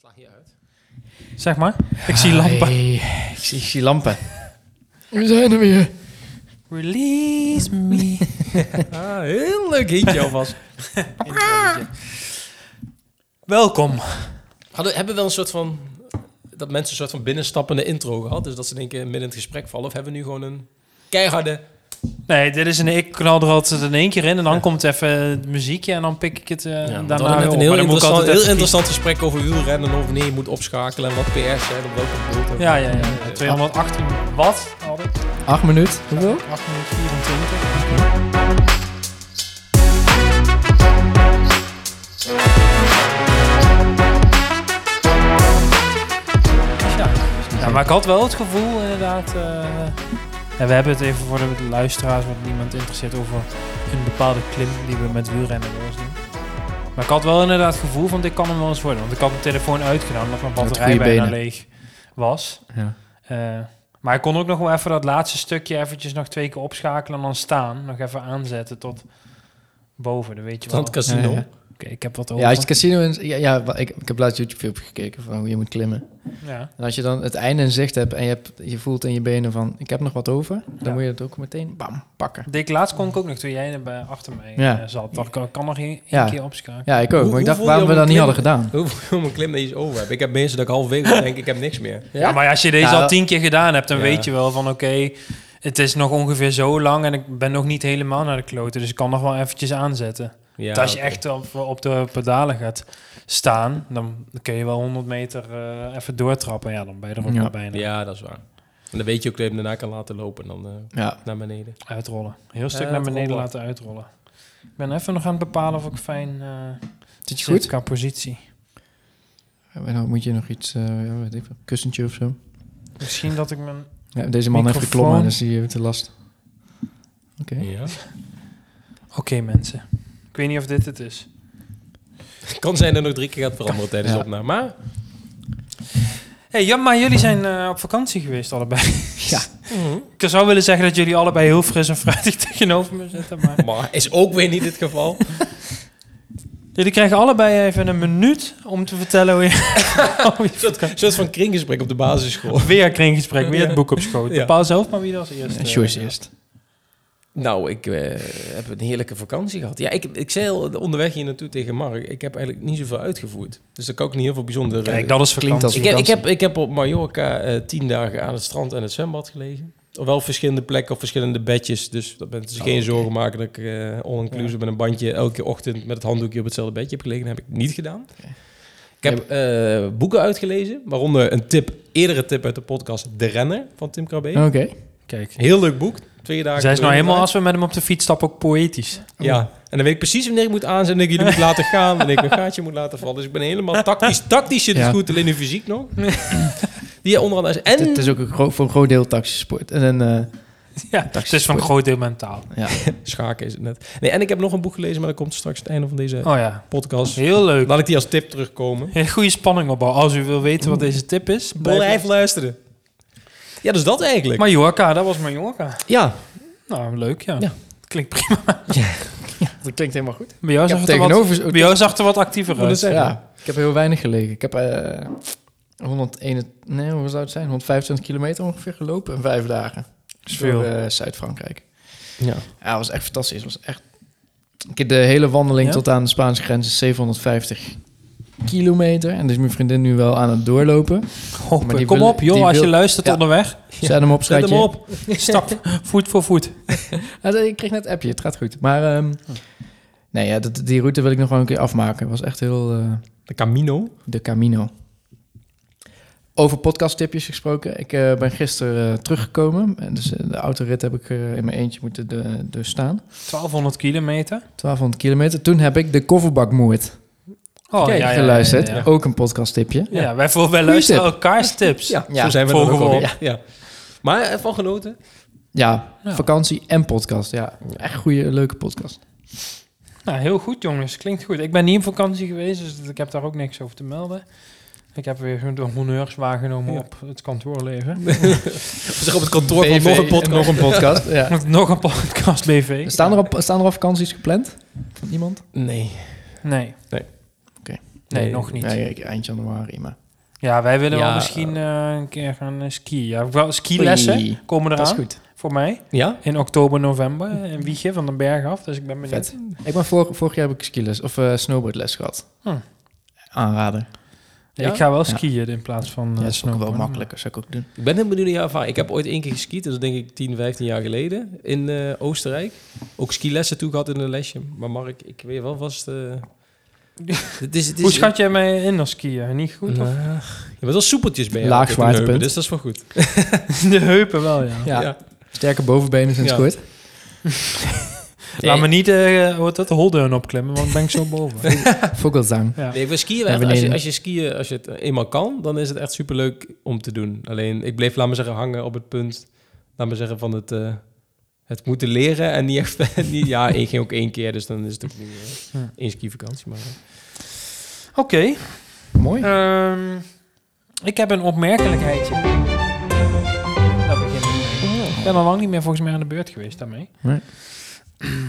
Sla je uit. Zeg maar. Ik zie lampen. Hey, ik, zie, ik zie lampen. We zijn er weer. Release me. Ah, heel leuk hintje alvast. Welkom. Hadden, hebben we wel een soort van... Dat mensen een soort van binnenstappende intro gehad? Dus dat ze denken midden in het gesprek vallen? Of hebben we nu gewoon een keiharde... Nee, dit is een... Ik knal er altijd in één keer in en dan komt even het muziekje en dan pik ik het eh Ja, we daarna een heel, interessant, heel interessant gesprek over wielrennen. En over wanneer je moet opschakelen en wat PS zijn op welke boot. Ja, ja, ja. ja. 218 watt had ik. 8 minuten. Hoeveel? 8 minuten 24. Ja. ja, maar ik had wel het gevoel inderdaad... eh, ja, we hebben het even voor de luisteraars, wat niemand interesseert, over een bepaalde klim die we met wielrennen wel eens doen. Maar ik had wel inderdaad het gevoel van dit kan hem wel eens worden. Want ik had mijn telefoon uitgedaan omdat mijn batterij bijna benen. leeg was. Ja. Eh, maar ik kon ook nog wel even dat laatste stukje eventjes nog twee keer opschakelen en dan staan. Nog even aanzetten tot boven, dat weet je wel. het casino. Ja, ja. Oké, ik heb wat over. Ja, als je het casino... In, ja, ja, ik, ik heb laatst YouTube-filmpje gekeken van hoe je moet klimmen. Ja. En als je dan het einde in zicht hebt en je, hebt, je voelt in je benen van... Ik heb nog wat over. Dan Ja. moet je het ook meteen bam, pakken. Deed ik laatst kon ik ook nog, toen jij er bij, achter mij Ja. eh, zat. Dacht ik, ik kan nog één Ja. keer opschakelen. Ja, ik ook. Hoe- maar ik dacht waarom we dat niet hadden gedaan. Hoeveel mijn klim dat je iets over hebt. Ik heb mensen dat ik halverwege denk ik heb niks meer. Ja, maar als je deze Ja. al tien keer gedaan hebt, dan Ja. weet je wel van oké, het is nog ongeveer zo lang en ik ben nog niet helemaal naar de kloten. Dus ik kan nog wel eventjes aanzetten. Ja, als je echt op, op de pedalen gaat staan, dan kun je wel 100 meter eh, even doortrappen. Ja, dan ben je er ook Ja. wel bijna. Ja, dat is waar. En dan weet je ook dat je hem daarna kan laten lopen en dan eh, Ja. naar beneden. Uitrollen. Heel stuk naar beneden laten uitrollen. Ik ben even nog aan het bepalen of ik fijn eh Zit je goed? qua positie. En dan moet je nog iets... eh ja, weet ik veel, kussentje of zo. Misschien dat ik mijn... Ja, deze man heeft Microfoon. geklommen, dus die heeft de last. Oké. Ja. Oké mensen, weet niet of dit het is. Kan zijn dat er nog drie keer gaat veranderen tijdens Ja. de opname. Maar Hey, ja, maar jullie zijn eh, op vakantie geweest allebei. Ja. Ik zou willen zeggen dat jullie allebei heel fris en fruitig tegenover me zitten, maar... Maar is ook weer niet het geval. Jullie krijgen allebei even een minuut om te vertellen hoe je... hoe je Een soort, een soort van kringgesprek op de basisschool. weer kringgesprek, weer het boek op schoot. Ja. Bepaal zelf maar wie er als eerste... Eh, eerst. Nou, ik eh, heb een heerlijke vakantie gehad. Ja, ik, ik zei al onderweg hier naartoe tegen Mark. Ik heb eigenlijk niet zoveel uitgevoerd. Dus daar kan ik niet heel veel bijzonder... eh, Kijk, dat is Klinkt als vakantie. ik, heb, ik, heb, ik heb op Mallorca eh, tien dagen aan het strand en het zwembad gelegen. Op wel verschillende plekken, op verschillende bedjes. Dus dat ben dus Oh, geen zorgen maken dat ik eh all-inclusive met een bandje elke ochtend met het handdoekje op hetzelfde bedje heb gelegen. Dat heb ik niet gedaan. Ik heb eh, boeken uitgelezen, waaronder een tip, eerdere tip uit de podcast De Renner van Tim Krabbe. Oké. Kijk. Heel leuk boek. Twee dagen. Zij is nou helemaal, als we met hem op de fiets stappen, ook poëtisch. Ja, en dan weet ik precies wanneer ik moet aanzetten en ik jullie moet laten gaan en ik een gaatje moet laten vallen. Dus ik ben helemaal tactisch. Tactisch zit het Ja. goed, alleen nu fysiek nog. Die onder andere is. En Het is ook een gro- voor een groot deel sport. En een, eh, Ja, het is van een groot deel mentaal. ja. schaken is het net. Nee, en ik heb nog een boek gelezen, maar dat komt straks het einde van deze Oh ja, podcast. heel leuk. Laat ik die als tip terugkomen. Goede spanning opbouwen. Als u wil weten wat deze tip is, blijf Blijf luisteren. Ja, dus dat eigenlijk. Mallorca, dat was Mallorca. ja, Nou, leuk, ja. Ja. Klinkt prima. Dat klinkt helemaal goed. Bij jou, zag het, er wat, tegenover... bij jou zag er wat actiever uit. zeggen. Ja, ik heb heel weinig gelegen. Ik heb eh 101, nee, hoe zou het zijn? 125 kilometer ongeveer gelopen in vijf dagen. is Voor veel. eh, Zuid-Frankrijk. ja. Ja, was echt fantastisch. Het was echt... Ik heb de hele wandeling Ja? tot aan de Spaanse grens is 750 kilometer. En dus mijn vriendin nu wel aan het doorlopen. Die Kom wil- op, joh, als je luistert Ja. onderweg. Zet hem op, Zet hem schatje. op. Stap, voet voor voet. Ik kreeg net een appje, het gaat goed. Maar ehm, nee, ja, dat, die route wil ik nog wel een keer afmaken. Het was echt heel... eh, De Camino. de Camino. Over podcasttipjes gesproken. Ik eh, ben gisteren eh, teruggekomen. En dus de autorit heb ik in mijn eentje moeten de, dus staan. 1200 kilometer. 1200 kilometer. Toen heb ik de kofferbakmoord Oh, Kijk, ja, ja, geluisterd. Ja, ja. Ook een podcasttipje. Ja, wij, voor, wij luisteren tip. elkaars tips. Ja, Ja, zo zijn we ook. Ja. Maar eh, van genoten. Ja, Ja. vakantie en podcast. Ja, echt goede, leuke podcast. Nou, heel goed, jongens. Klinkt goed. Ik ben niet op vakantie geweest, dus ik heb daar ook niks over te melden. Ik heb weer de honneurs waargenomen Ja. op het kantoorleven. We zeggen op het kantoor van nog een en podcast. Nog een podcast, ja. Nog een podcast BV. Staan er, op, staan er al vakanties gepland? Van iemand? Nee. Nee. Nee, Nee, nog niet. Nee, ik- eind januari, maar... Ja, wij willen wel Ja. misschien eh, een keer gaan eh, skiën. Ja, wel skilessen Oei, komen Dat is eraan goed. voor mij. Ja? In oktober, november. In Wiegje van den Berg af. Dus ik ben benieuwd. Vet. Ik ben vor, vorig jaar heb ik skiles of eh, snowboardles gehad. Hm. Aanraden. Ja? Ik ga wel Ja. skiën in plaats van Ja, eh dat is ook wel makkelijker, zou ik ook doen. Ik ben heel benieuwd naar jouw ervaring. Ik heb ooit één keer geskiet, dat is denk ik 10, 15 jaar geleden, in eh, Oostenrijk. Ook skilessen toe gehad in een lesje. Maar Mark, ik weet wel vast... eh, het is, het is, Hoe schat jij mij in als skiën? Niet goed? Nou, Of? je bent wel soepeltjes bij. Laag zwaartepunt. Dus dat is wel goed. De heupen wel, ja. Ja, Ja. sterke bovenbenen sinds Ja. kort. Laat me niet uh, wat dat holdeun opklimmen, want dan ben ik zo boven. Vogelzang. Ja. Nee, we skiën echt, als, je, als je skiën, als je het eenmaal kan, dan is het echt superleuk om te doen. Alleen, ik bleef, laat me zeggen, hangen op het punt, laat me zeggen, van het, eh, het moeten leren. En niet echt, niet, ja, ik ging ook één keer, dus dan is het ook niet eh, Ja. één skivakantie. Maar, eh. Oké. Mooi. ehm, ik heb een opmerkelijkheidje. Daar begin ik mee. Ik ben al lang niet meer volgens mij aan de beurt geweest daarmee. Nee.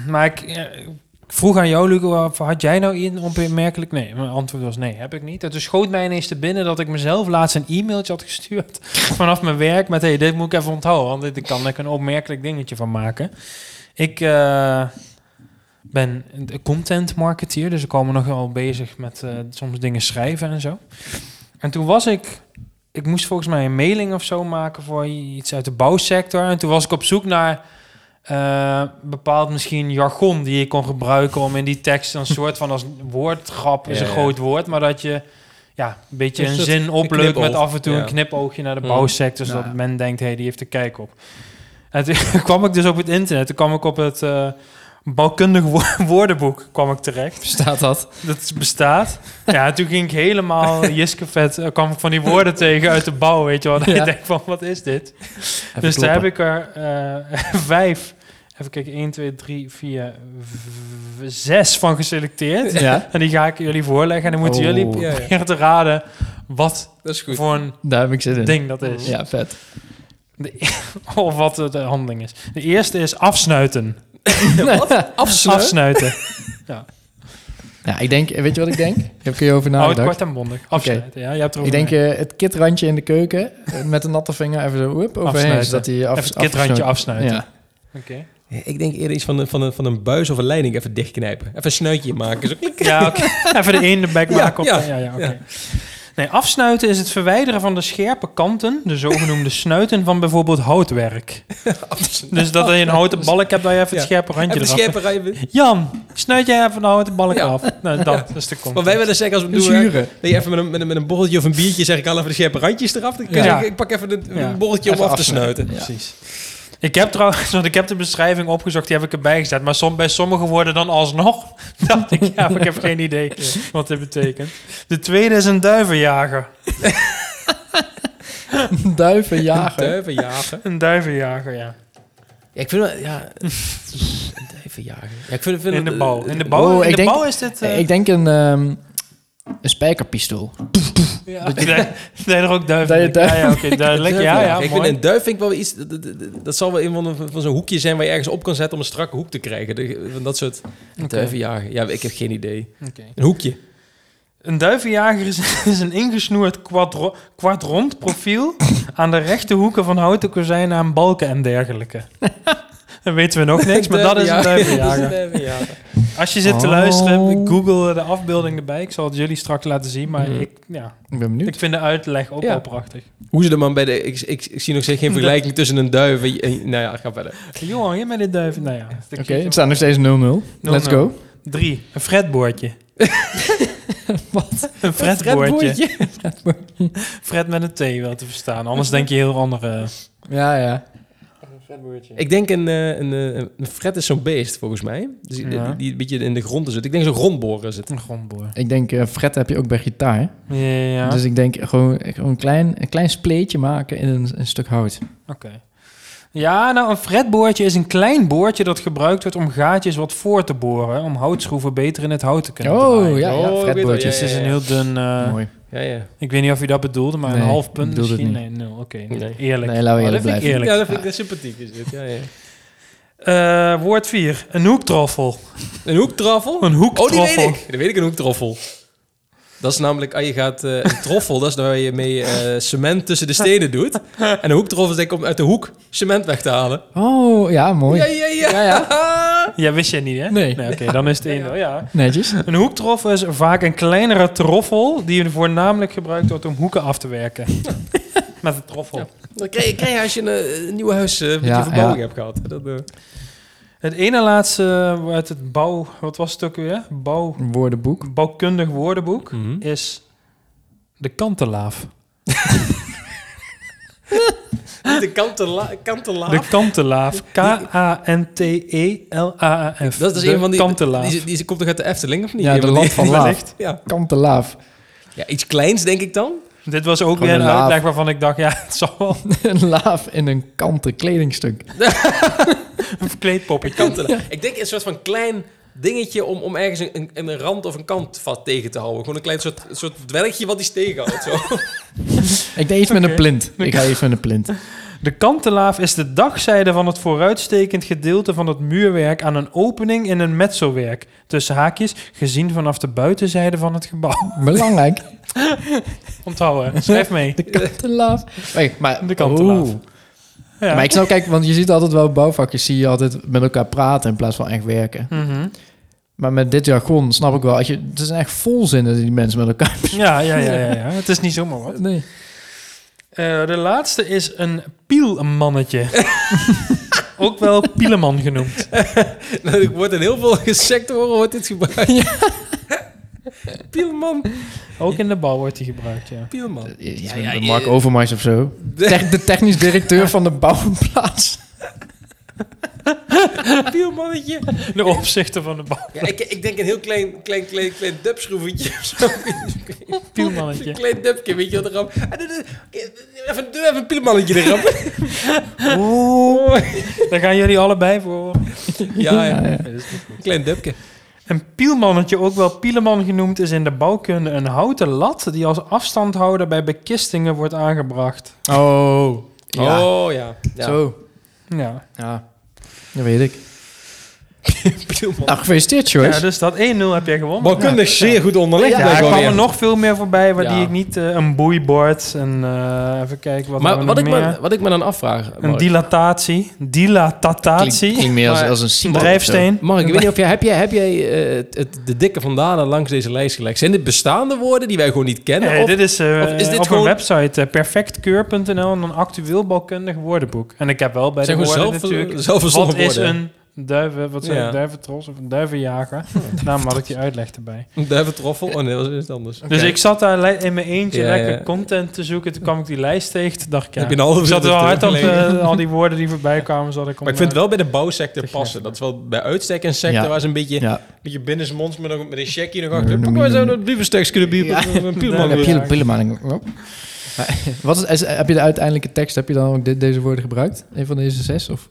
Maar ik, eh, vroeg aan jou, Luco, of had jij nou een opmerkelijk? Nee, mijn antwoord was nee, heb ik niet. Toen schoot mij ineens te binnen dat ik mezelf laatst een e-mailtje had gestuurd vanaf mijn werk met, hey, dit moet ik even onthouden, want dit kan ik een opmerkelijk dingetje van maken. Ik eh, ben content marketeer, dus ik kwam nog wel bezig met eh, soms dingen schrijven en zo. En toen was ik, ik moest volgens mij een mailing of zo maken voor iets uit de bouwsector. En toen was ik op zoek naar eh, bepaald misschien jargon die je kon gebruiken om in die tekst een soort van als woordgrap is een ja. groot woord, maar dat je ja, een beetje Een zin opleukt met af en toe Ja. een knipoogje naar de Mm. bouwsector, zodat Ja. men denkt, hé, hey, die heeft er kijk op. En toen kwam ik dus op het internet, toen kwam ik op het eh, bouwkundig wo- woordenboek kwam ik terecht. Bestaat dat? Dat bestaat. Ja, en toen ging ik helemaal jiskevet, eh, kwam ik van die woorden tegen uit de bouw, weet je wel. Ja. je denkt van, wat is dit? Even dus daar heb ik er vijf, even kijken, 1, 2, 3, 4, v- zes van geselecteerd. Ja, En die ga ik jullie voorleggen en dan moeten Oh. jullie Ja, ja. proberen te raden wat Dat is goed. voor een daar heb ik zin in. ding dat is. Ja, vet. De- of wat de handeling is. De eerste is afsnuiten. Afsluiten? Afsnuiten. Ja, ik denk, weet je wat ik denk? Ik heb er je over nagedacht. kort en bondig. Afsnuiten, ja. Je hebt Ik denk eh, het kitrandje in de keuken eh, met een natte vinger even zo whoop, overheen. Afsnuiten. Zodat hij af, Even het kitrandje afsnuiten. Ja. Oké. Ja, Ik denk eerder iets van een, van, een, van een buis of een leiding even dichtknijpen. Even een snuitje maken. Zo. Ja, oké. Even de ene bek Ja, maken. Op ja, de, ja, ja, oké. ja. Nee, afsnuiten is het verwijderen van de scherpe kanten, de zogenoemde snuiten van bijvoorbeeld houtwerk. Dus dat je een houten balk hebt, dat je even Ja. het scherpe randje Even eraf... scherpe. Jan, snuit jij even een houten balk Ja. af? Nou, dat is de Maar context. wij willen zeggen als we het Een doen, dat je even met een, met, een, met een borreltje of een biertje zeg ik al even de scherpe randjes eraf. Dan zeggen, ik pak even een, Ja. een borreltje om af te snuiten. Ja. Precies. Ik heb trouwens, want ik heb de beschrijving opgezocht, die heb ik erbij gezet. Maar som, bij sommige woorden dan alsnog dacht ik, ja, maar ik heb geen idee wat dit betekent. De tweede is een duivenjager. Duiven jagen. Duiven jagen. Een duivenjager, ja. Ja, ik vind wel, ja, een duiven jagen. Ja, ik vind, vind In de bouw. In de bouw, Oh, in ik de denk- bouw is dit... eh, Ik denk een, ehm, een spijkerpistool. ja, dat je er ook duiven... Ja, ja, oké, duidelijk. Ja, ja, ik vind een duif vind ik wel iets. Dat, dat, dat- dat zal wel een van, van zo'n hoekje zijn waar je ergens op kan zetten om een strakke hoek te krijgen. De- van dat soort jagen. Ja, ik heb geen idee. Oké. Een hoekje. Een duivenjager is, is een ingesnoerd kwadrond profiel aan de rechte hoeken van houten kozijnen aan balken en dergelijke. Dan weten we nog niks, maar dat is een duivenjager. Als je zit te Oh. luisteren, google de afbeelding erbij. Ik zal het jullie straks laten zien, maar Mhm. ik, ja, Ik ben benieuwd. ik vind de uitleg ook Ja. wel prachtig. Hoe ze er man bij de... Ik, ik, ik zie nog steeds geen vergelijking tussen een duif en... Nou ja, ga verder. Johan, je met dit duiven. Nou ja, Oké, het staat nog steeds 0-0. Let's 0-0. go. Drie, een fretboordje. Wat? Een fretboordje. Fret met een T wel te verstaan, anders denk je heel andere... Ja, ja. Ik denk een, eh, een, eh, een fret is zo'n beest, volgens mij. Dus die, Ja. die, die een beetje in de grond zit. Ik denk zo'n grondboren is het. Een grondboor. Ik denk, eh fret heb je ook bij gitaar. Ja, ja. Dus ik denk gewoon, gewoon een, klein, een klein spleetje maken in een, een stuk hout. Oké. Ja, nou, een fretboordje is een klein boordje dat gebruikt wordt om gaatjes wat voor te boren. Om houtschroeven beter in het hout te kunnen Oh, draaien. ja, ja, Oh, fretboordjes. Dus het is een heel dun... eh, Mooi. Ja, ja. ik weet niet of je dat bedoelde, maar een half ik punt bedoelde het misschien. niet. Nee, nul. Oké, Nee. eerlijk. Nee, laten we Oh, eerlijk dat vind ik blijven. eerlijk. Ja, dat vind ik sympathiek is dit. Ja, ja. Eh, woord 4. Een hoektroffel. Een hoektroffel? Een Oh, die hoektroffel. weet ik. Dat weet ik, een hoektroffel. Dat is namelijk, als je gaat eh, een troffel, dat is waar je mee eh, cement tussen de stenen doet. En een hoektroffel is denk ik om uit de hoek cement weg te halen. Oh, ja, mooi. Ja, ja, ja. Ja, ja. Ja, wist je niet, hè? Nee. Oké, dan is het één. Ja. Netjes. Een hoektroffel is vaak een kleinere troffel die je voornamelijk gebruikt wordt om hoeken af te werken. Met een troffel. Ja. Dat krijg je, krijg je als je een, eh, een nieuw huis eh, met Ja, je verbouwing ja. hebt gehad. Dat, eh, Het ene laatste uit het bouw... Wat was het ook weer? Bouw, Woordenboek. bouwkundig woordenboek mhm. is de kantelaaf. Niet de kantela kantelaaf. De kantelaaf. K-A-N-T-E-L-A-A-F. dat is dus de een van die... kantelaaf. Die, die, die komt toch uit de Efteling, of niet? Ja, de land van Laaf. Wellicht. Ja. Kantelaaf. ja, iets kleins denk ik dan. Dit was ook Gewoon weer een een laaf. uitleg waarvan ik dacht, ja, het zal wel een laaf in een kanten kledingstuk. een verkleedpoppetje. Kantelaaf. Ik denk een soort van klein dingetje om, om ergens een, een, een rand of een kant vast tegen te houden. Gewoon een klein soort, soort dwergje wat die tegenhoudt. Zo. Ik deed iets met een plint. Ik ga iets met een plint. De kantelaaf is de dagzijde van het vooruitstekend gedeelte van het muurwerk aan een opening in een metselwerk. Tussen haakjes, gezien vanaf de buitenzijde van het gebouw. Belangrijk. Onthouden, schrijf mee. De kantelaaf. Hey, maar, De kantelaaf. Ja. Maar ik snap, kijk, want je ziet altijd wel bouwvakjes, zie je altijd met elkaar praten in plaats van echt werken. Mhm. Maar met dit jargon snap ik wel, als je, het is echt volzinnen die mensen met elkaar ja, ja, ja, ja, ja. Het is niet zomaar wat. Nee. Eh, de laatste is een pielmannetje. Ook wel pieleman genoemd. Nou, er wordt in heel veel sectoren wordt dit gebruikt. Pielman. Ook in de bouw wordt die gebruikt, ja. Pielman. Ja, ja, Mark Overmars of zo. Tech- de technisch directeur van de bouwplaats. Pielmannetje. De opzichter van de bouw. Ja, ik, ik denk een heel klein, klein, klein, klein dubschroefetje of zo. Pielmannetje. Een klein dubje, weet je wat erop. Ah, Even, doe even een pielmannetje erop. Oeh. Daar gaan jullie allebei voor. Ja, ja. Ja, ja. Een klein dubje. Een pielmannetje, ook wel pieleman genoemd, is in de bouwkunde een houten lat die als afstandhouder bij bekistingen wordt aangebracht. Oh. Ja. Oh, ja. ja. Zo. Ja, Ja. Dat weet ik. Nou, gefeliciteerd, Joyce. ja dus dat 1-0 heb jij gewonnen. Bouwkundig zeer goed onderlegd. Ja, er kwamen weer. nog veel meer voorbij, waar Ja. die ik niet... eh, een boeibord, en eh, even kijken, wat Maar wat nog ik, meer? me, wat ik me dan afvraag... Een Mark, dilatatie. Klinkt, Dilatatie. klinkt meer als, als een drijfsteen. Mark, ik weet niet of jij... Heb jij, heb jij eh, het, het- de dikke van Dalen langs deze lijst gelegd? Zijn dit bestaande woorden die wij gewoon niet kennen? Nee, of, dit is, of is dit op gewoon- een website, perfectkeur.nl, en een actueel bouwkundig woordenboek. En ik heb wel bij zijn de woorden zelf, natuurlijk... zelf Wat is woorden? een duiven, wat zijn Ja. duiventros of een duivenjager? Daarom had ik die uitleg erbij. Een duiventroffel? Oh nee, dat is iets anders. Dus ik zat daar in mijn eentje Ja, lekker ja. content te zoeken. Toen kwam ik die lijst tegen. Toen dacht ik, ja, Heb je een halve ik zat er wel hard op eh, al die woorden die voorbij kwamen. Zat ik om, Maar ik vind het eh, wel bij de bouwsector passen. Dat is wel bij uitstek een sector Ja. waar ze een beetje, Ja, beetje binnensmonds met, nog- met een checkje nog achter. Pak maar zo een biefstekje kunnen. Een pil- pillenmaning. Oh. Wat is- heb je de uiteindelijke tekst, heb je dan ook dit, deze woorden gebruikt? Een van deze zes? Of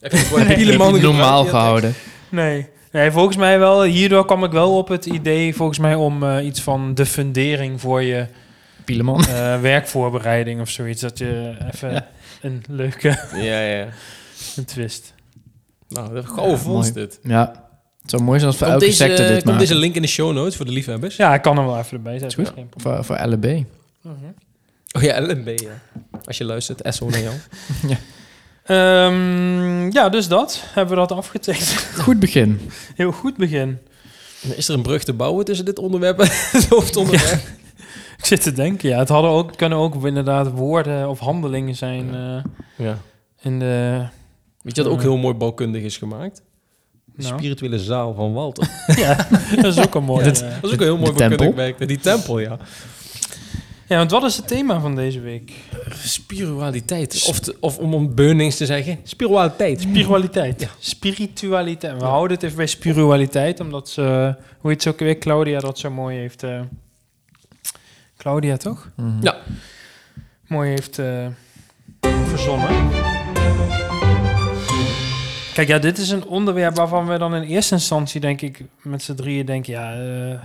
Heb je gebruikt normaal gehouden? Nee. nee, volgens mij wel. Hierdoor kwam ik wel op het idee, volgens mij, om eh, iets van de fundering voor je Pieleman. eh, werkvoorbereiding of zoiets. Dat je even Ja. een leuke Ja, ja. een twist. Nou, dat Ja, mooi. dit. Ja, het zou mooi zijn als voor Komt elke deze, sector dit komt maken. deze link in de show notes voor de liefhebbers? Ja, ik kan hem wel even erbij zetten. Voor, voor LB. Mhm. Oh ja, LNB, ja. Als je luistert, SO naar jou. Ehm, ja, dus dat. Hebben we dat afgetekend. Goed begin. Heel goed begin. Is er een brug te bouwen tussen dit onderwerp en het hoofdonderwerp? Ik zit te denken, ja. Het hadden ook, kunnen ook inderdaad woorden of handelingen zijn eh, Ja. in de... Weet je wat ook heel mooi bouwkundig is gemaakt? De Nou. spirituele zaal van Walter. ja, dat is ook een mooi. Eh. Dat is ook een heel mooi bouwkundig werk. Die tempel, ja. Ja, want wat is het thema van deze week? Spiritualiteit. Of, te- of om om Beunings te zeggen, spiritualiteit. Spiritualiteit. Spiritualiteit. We houden het even bij spiritualiteit, omdat ze, hoe heet ze ook weer, Claudia dat zo mooi heeft... eh, Claudia, toch? Mhm. Ja. Mooi heeft eh, verzonnen. Kijk, ja, dit is een onderwerp waarvan we dan in eerste instantie, denk ik, met z'n drieën denken, ja, eh,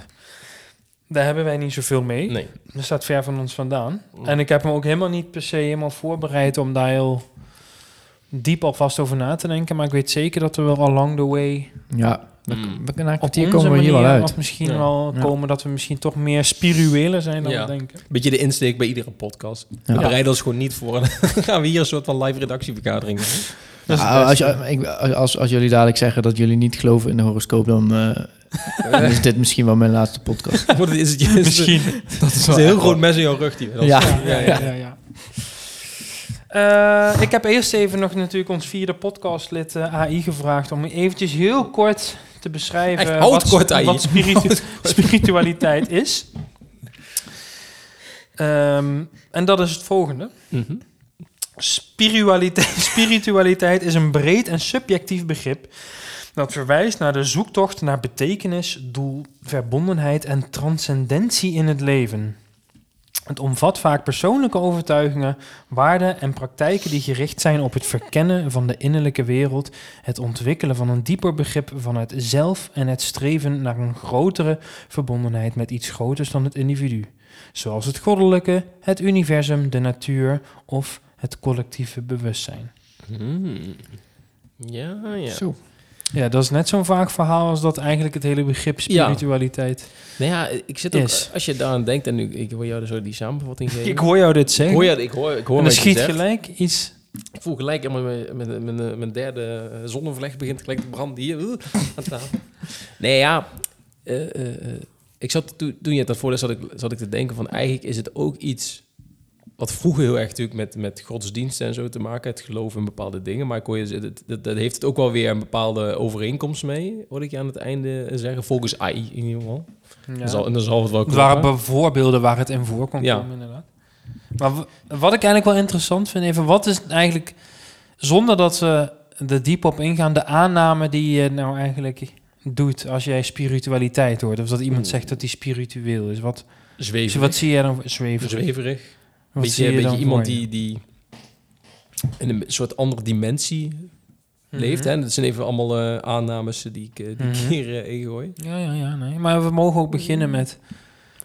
daar hebben wij niet zoveel mee. Nee. Dat staat ver van ons vandaan. Mm. En ik heb me ook helemaal niet per se helemaal voorbereid om daar heel diep alvast over na te denken. Maar ik weet zeker dat we wel along the way Ja, we, Mm. we na kwartier onze komen we hier manier wel uit. Of misschien Ja. wel Ja. komen dat we misschien toch meer spiritueler zijn dan Ja. we denken. Beetje de insteek bij iedere podcast. Ja. We bereiden ons gewoon niet voor. En dan gaan we hier een soort van live redactievergadering doen. Als, als jullie dadelijk zeggen dat jullie niet geloven in de horoscoop, dan eh, dan is dit misschien wel mijn laatste podcast. Wordt het- is het, is het, Misschien. Dat is is een heel groot mes in jouw rug. Ja. ja, ja, ja, ja. Eh, ik heb eerst even nog natuurlijk ons vierde podcastlid eh, AI gevraagd om eventjes heel kort te beschrijven wat, kort, AI. wat spiritu- spiritualiteit is. Ehm, en dat is het volgende. Mhm. Spiritualiteit, spiritualiteit is een breed en subjectief begrip dat verwijst naar de zoektocht naar betekenis, doel, verbondenheid en transcendentie in het leven. Het omvat vaak persoonlijke overtuigingen, waarden en praktijken die gericht zijn op het verkennen van de innerlijke wereld, het ontwikkelen van een dieper begrip van het zelf en het streven naar een grotere verbondenheid met iets groters dan het individu, zoals het goddelijke, het universum, de natuur of het collectieve bewustzijn. Hmm. Ja, ja. Zo. Ja, dat is net zo'n vaak verhaal als dat eigenlijk het hele begrip spiritualiteit. Nou ja, ik zit ook, Is. als je daaraan denkt, en nu, ik hoor jou zo die samenvatting geven. Ik hoor jou dit zeggen. hoor, je, ik hoor, ik hoor en dan schiet gelijk iets. Ik voel gelijk, ja, mijn, mijn, mijn, mijn derde eh, zonnevlecht begint gelijk te branden hier uh, aan tafel. Nee, ja, eh, eh, eh, ik zat toen, toen je het dat voorlas, zat ik, zat ik te denken van eigenlijk is het ook iets wat vroeger heel erg natuurlijk met, met godsdiensten en zo te maken, het geloof in bepaalde dingen, maar ik hoor je, dat, dat, dat heeft het ook wel weer een bepaalde overeenkomst mee, hoorde ik je aan het einde zeggen, volgens AI in ieder geval. Ja. Dan, zal, en dan zal het wel Het waren voorbeelden waar het in voor kon Ja. komen, inderdaad. Maar wat ik eigenlijk wel interessant vind, even, wat is eigenlijk, zonder dat ze er diep op ingaan, de aanname die je nou eigenlijk doet als jij spiritualiteit hoort? Of dat iemand Oeh. zegt dat hij spiritueel is. Wat, Zweverig. wat zie jij dan? Zweverig. Wat beetje, zie je beetje dan iemand voor je? die, die in een soort andere dimensie Mhm. leeft. Hè? Dat zijn even allemaal eh, aannames die ik, eh, die eh, ingooi. Ja, ja, ja, nee. Maar we mogen ook beginnen met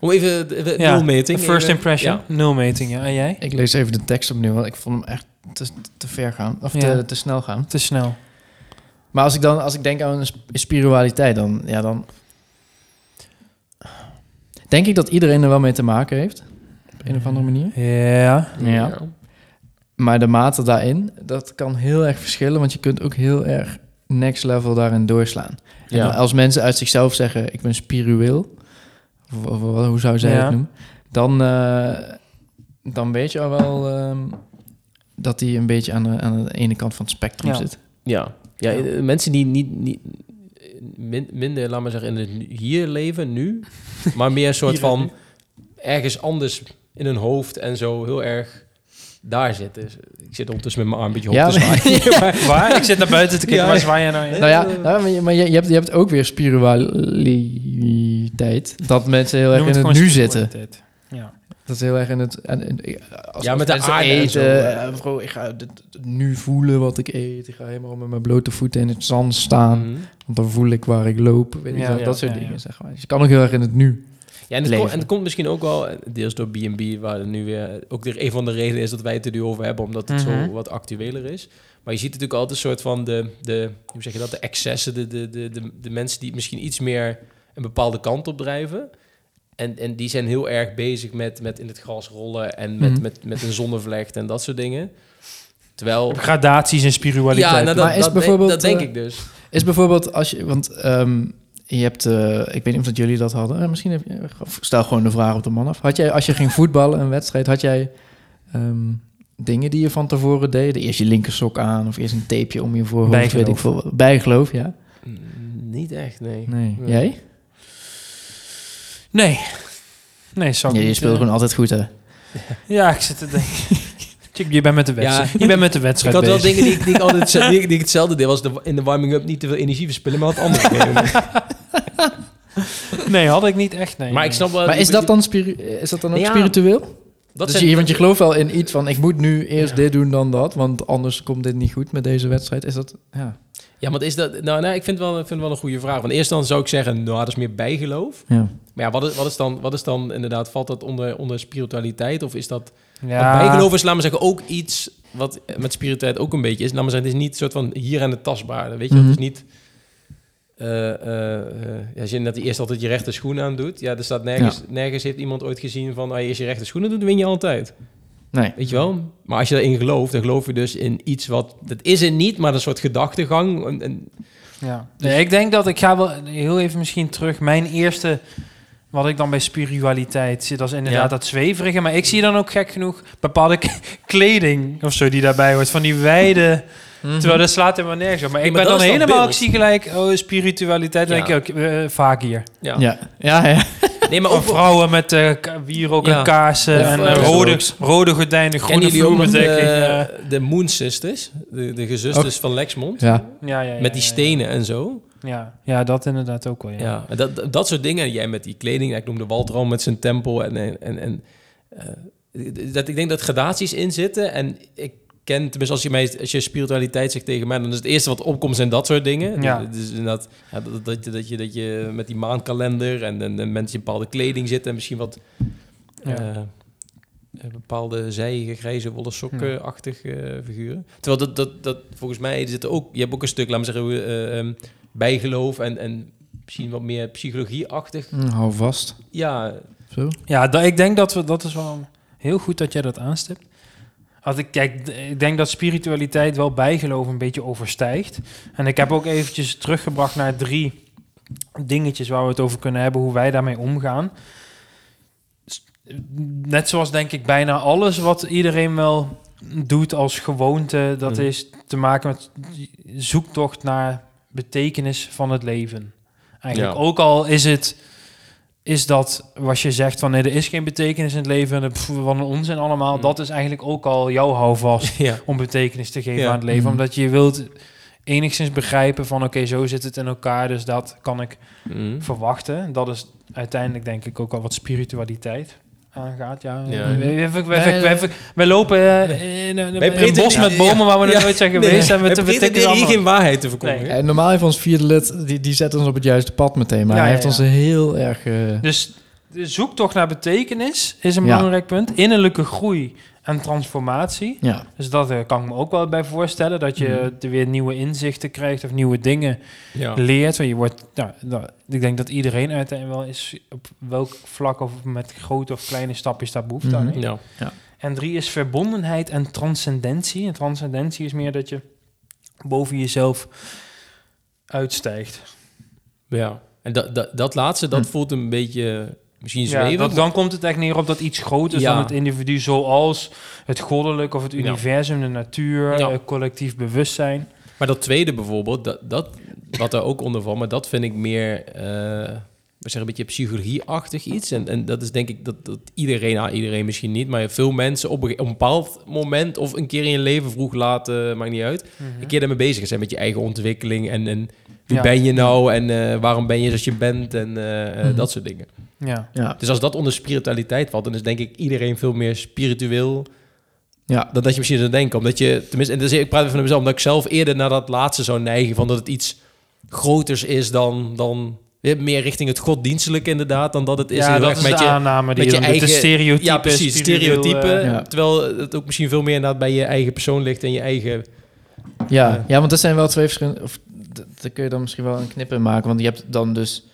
Om even de, de Ja, nulmeting. first even- impression, Ja. nulmeting. Ja, en jij? Ik lees even de tekst opnieuw, want ik vond hem echt te, te ver gaan. Of Ja. te, te snel gaan. Te snel. Maar als ik dan als ik denk aan spiritualiteit, dan, ja, dan denk ik dat iedereen er wel mee te maken heeft. Een of andere manier. Ja. Ja. Maar de mate daarin, dat kan heel erg verschillen, want je kunt ook heel erg next level daarin doorslaan. En Ja. als mensen uit zichzelf zeggen, ik ben spiritueel, of, of- of hoe zou zij Ja. het noemen, dan, eh, dan weet je al wel ehm, dat die een beetje aan de, aan de ene kant van het spectrum Ja. zit. Ja. Ja, eh, mensen die niet, niet min- minder, laat maar zeggen, in het hier leven, nu, maar meer een soort van ergens anders in hun hoofd en zo heel erg daar zitten. Dus Ik zit ondertussen met mijn arm een beetje op Ja, te zwaaien. Maar- Waar? Ik zit naar buiten te kijken. Ja. Waar zwaai je nou in? Nou ja, nou, maar je, maar je, je hebt, je hebt ook weer spiritualiteit. Dat mensen heel erg Noem in het nu zitten. Ja. Dat is heel erg in het... En, en- als, Ja, als met de mensen aarde en eten. zo, eh. ik ga dit- dit nu voelen wat ik eet. Ik ga helemaal met mijn blote voeten in het zand staan. Mhm. Want dan voel ik waar ik loop. Weet ik Ja, wel, ja, dat soort ja, dingen, ja. zeg maar. Dus je kan ook heel erg in het nu. Ja, en het, leven. komt, en het komt misschien ook wel, eh, deels door B&B, waar er nu weer ook weer een van de redenen is dat wij het er nu over hebben, omdat het Mhm. zo wat actueler is. Maar je ziet natuurlijk altijd een soort van de, de hoe zeg je dat, de excessen, de, de, de, de, de mensen die misschien iets meer een bepaalde kant op drijven. En, en die zijn heel erg bezig met, met in het gras rollen en met, Mhm. met, met een zonnevlecht en dat soort dingen. Terwijl... Gradaties in spiritualiteit. Ja, nou, dat, Maar is dat, bijvoorbeeld, dat denk eh, ik dus. Is bijvoorbeeld als je... Want ehm, je hebt... eh, ik weet niet of dat jullie dat hadden. Eh, misschien heb je... Stel gewoon de vraag op de man af. Had jij, als je ging voetballen, een wedstrijd... Had jij ehm, dingen die je van tevoren deed? Eerst je linkersok aan of eerst een tapeje om je voorhoofd? Weet ik Bijgeloof. veel. Bijgeloof, ja. Mm, Niet echt, nee. Nee. Nee. Jij? Nee. Nee, Ja, je speelt eh, gewoon altijd goed, hè? Ja, ik zit te denken. Je bent met de wedstrijd. Ja. Je bent met de Ik wedstrijd had wel dingen die, ik- die ik altijd die, ik- die ik hetzelfde deed, was de, in de warming-up niet te veel energie verspillen, maar wat anders. Nee, had ik niet echt. Nee. maar ik snap wel... Maar is dat dan, spiri is dat dan ook Ja, spiritueel? Dat dus zijn- je, want je gelooft wel in iets van... ik moet nu eerst Ja. dit doen dan dat... want anders komt dit niet goed met deze wedstrijd. Is dat... Ja. Ja, want is dat... Nou, nou ik vind wel, ik vind wel een goede vraag. Want eerst dan zou ik zeggen, nou, dat is meer bijgeloof. ja. Maar ja, wat is, wat is, dan, wat is dan inderdaad... Valt dat onder, onder spiritualiteit? Of is dat... ja. Want bijgeloof is, laat maar zeggen, ook iets... wat met spiritualiteit ook een beetje is. Laat maar zeggen, het is niet een soort van hier aan de tastbare. Weet je, Mhm. het is niet... eh, eh, eh, ja, als je net eerst altijd je rechter schoen aan doet, ja, er staat nergens, nergens heeft iemand ooit gezien van, als je eerst je rechter schoenen doet, dan win je altijd. Nee. Weet je wel? Maar als je daarin gelooft, dan geloof je dus in iets wat, dat is het niet, maar een soort gedachtegang. En, en, Ja. Nee, ik denk dat ik ga wel heel even misschien terug. Mijn eerste, wat ik dan bij spiritualiteit zie, dat is inderdaad Ja. dat zweverige. Maar ik zie dan ook gek genoeg bepaalde kleding of zo die daarbij hoort. Van die wijde, terwijl dat slaat helemaal nergens op. Maar Ja, ik maar ben dan helemaal, beeld. ik zie gelijk, oh, spiritualiteit. Dan Ja. denk ik ook, eh, vaak hier. ja. Ja, ja, ja. Nee, maar Of ook, vrouwen met eh ka- wierook Ja. en kaarsen Ja, en eh, rode, rode gordijnen, groene vloerbedekking. de, eh. de Moon Sisters, de, de gezusters van Lexmond, ja. ja, ja, ja, met die ja, stenen en zo. Ja, ja. dat inderdaad ook wel. Ja. Ja, dat, dat soort dingen. Jij met die kleding, ik noemde al met zijn tempel. En, en, en, eh, dat, ik denk dat gradaties in zitten. En ik ken, tenminste als je, mij, als je spiritualiteit zegt tegen mij... dan is het eerste wat opkomt zijn dat soort dingen. Ja. Dus, dus ja, dat, dat, je- dat, je, dat je met die maandkalender... en, en, en mensen in bepaalde kleding zitten... en misschien wat... Ja. eh, eh, bepaalde zijige, grijze, wollen sokken-achtig eh, figuren. Terwijl dat, dat, dat volgens mij zit er ook... Je hebt ook een stuk, laat me zeggen, eh, ehm, bijgeloof en, en misschien wat meer psychologie-achtig. Hm, hou vast. Ja, Zo. Ja, da- ik denk dat we dat is wel heel goed dat jij dat aanstipt. Als ik kijk, ik denk dat spiritualiteit wel bijgeloof een beetje overstijgt. En ik heb ook eventjes teruggebracht naar drie dingetjes waar we het over kunnen hebben, hoe wij daarmee omgaan. Net zoals denk ik bijna alles wat iedereen wel doet als gewoonte, dat Mhm. is te maken met zoektocht naar betekenis van het leven. Eigenlijk Ja. ook al is het is dat wat je zegt van nee, er is geen betekenis in het leven en wat een onzin allemaal. Mm. Dat is eigenlijk ook al jouw houvast ja. om betekenis te geven Ja. aan het leven. Mm. Omdat je wilt enigszins begrijpen van oké, zo zit het in elkaar, dus dat kan ik Mhm. verwachten. Dat is uiteindelijk denk ik ook al wat spiritualiteit aangaat. Ja, Ja. We, we, we, we- Nee, we- we- we lopen eh, in, een- een bos met bomen waar we nog Ja. nooit zijn Nee, geweest. en we pretenderen betekenen hier allemaal. geen waarheid te verkondigen. Nee. En normaal heeft ons vierde lid, die, die zet ons op het juiste pad meteen. Maar Ja, hij ja, heeft ons heel erg... eh, Dus de zoektocht naar betekenis is een Ja. belangrijk punt. Innerlijke groei en transformatie. ja. Dus dat eh, kan ik me ook wel bij voorstellen. Dat je Mhm. er weer nieuwe inzichten krijgt of nieuwe dingen Ja. leert. Want je wordt, nou, nou, ik denk dat iedereen uiteindelijk wel is op welk vlak of met grote of kleine stapjes daar behoefte aan Mhm. heeft. Ja. En drie is verbondenheid en transcendentie. En transcendentie is meer dat je boven jezelf uitstijgt. ja. En dat, dat, dat laatste, dat Hm. voelt een beetje misschien Ja, zweven. dat, dan komt het echt neer op dat iets groter is Ja. dan het individu, zoals het goddelijk of het Ja. universum, de natuur, Ja. eh, collectief bewustzijn. Maar dat tweede bijvoorbeeld, dat, dat, wat daar ook onder valt, maar dat vind ik meer, eh, we zeggen een beetje psychologie-achtig iets. En, en dat is denk ik dat, dat iedereen, nou iedereen misschien niet, maar veel mensen op een, op een bepaald moment of een keer in je leven vroeg, laat, eh, maakt niet uit, een keer daarmee bezig zijn met je eigen ontwikkeling en, en wie Ja. ben je nou en waarom ben je zoals je bent en Mhm. dat soort dingen. Ja. Ja. Dus als dat onder spiritualiteit valt, dan is denk ik iedereen veel meer spiritueel Ja. dan dat je misschien zou denken. Omdat je, tenminste, en dus ik praat even van mezelf, omdat ik zelf eerder naar dat laatste zou neigen, van dat het iets groters is dan, dan meer richting het godsdienstelijke inderdaad, dan dat het is ja, dat is met de je, aanname die met je je eigen- stereotype. ja precies, eh, Ja. terwijl het ook misschien veel meer inderdaad bij je eigen persoon ligt en je eigen, Ja, Ja. ja, want dat zijn wel twee verschillende... Of, daar kun je dan misschien wel een knip in maken. Want je hebt dan dus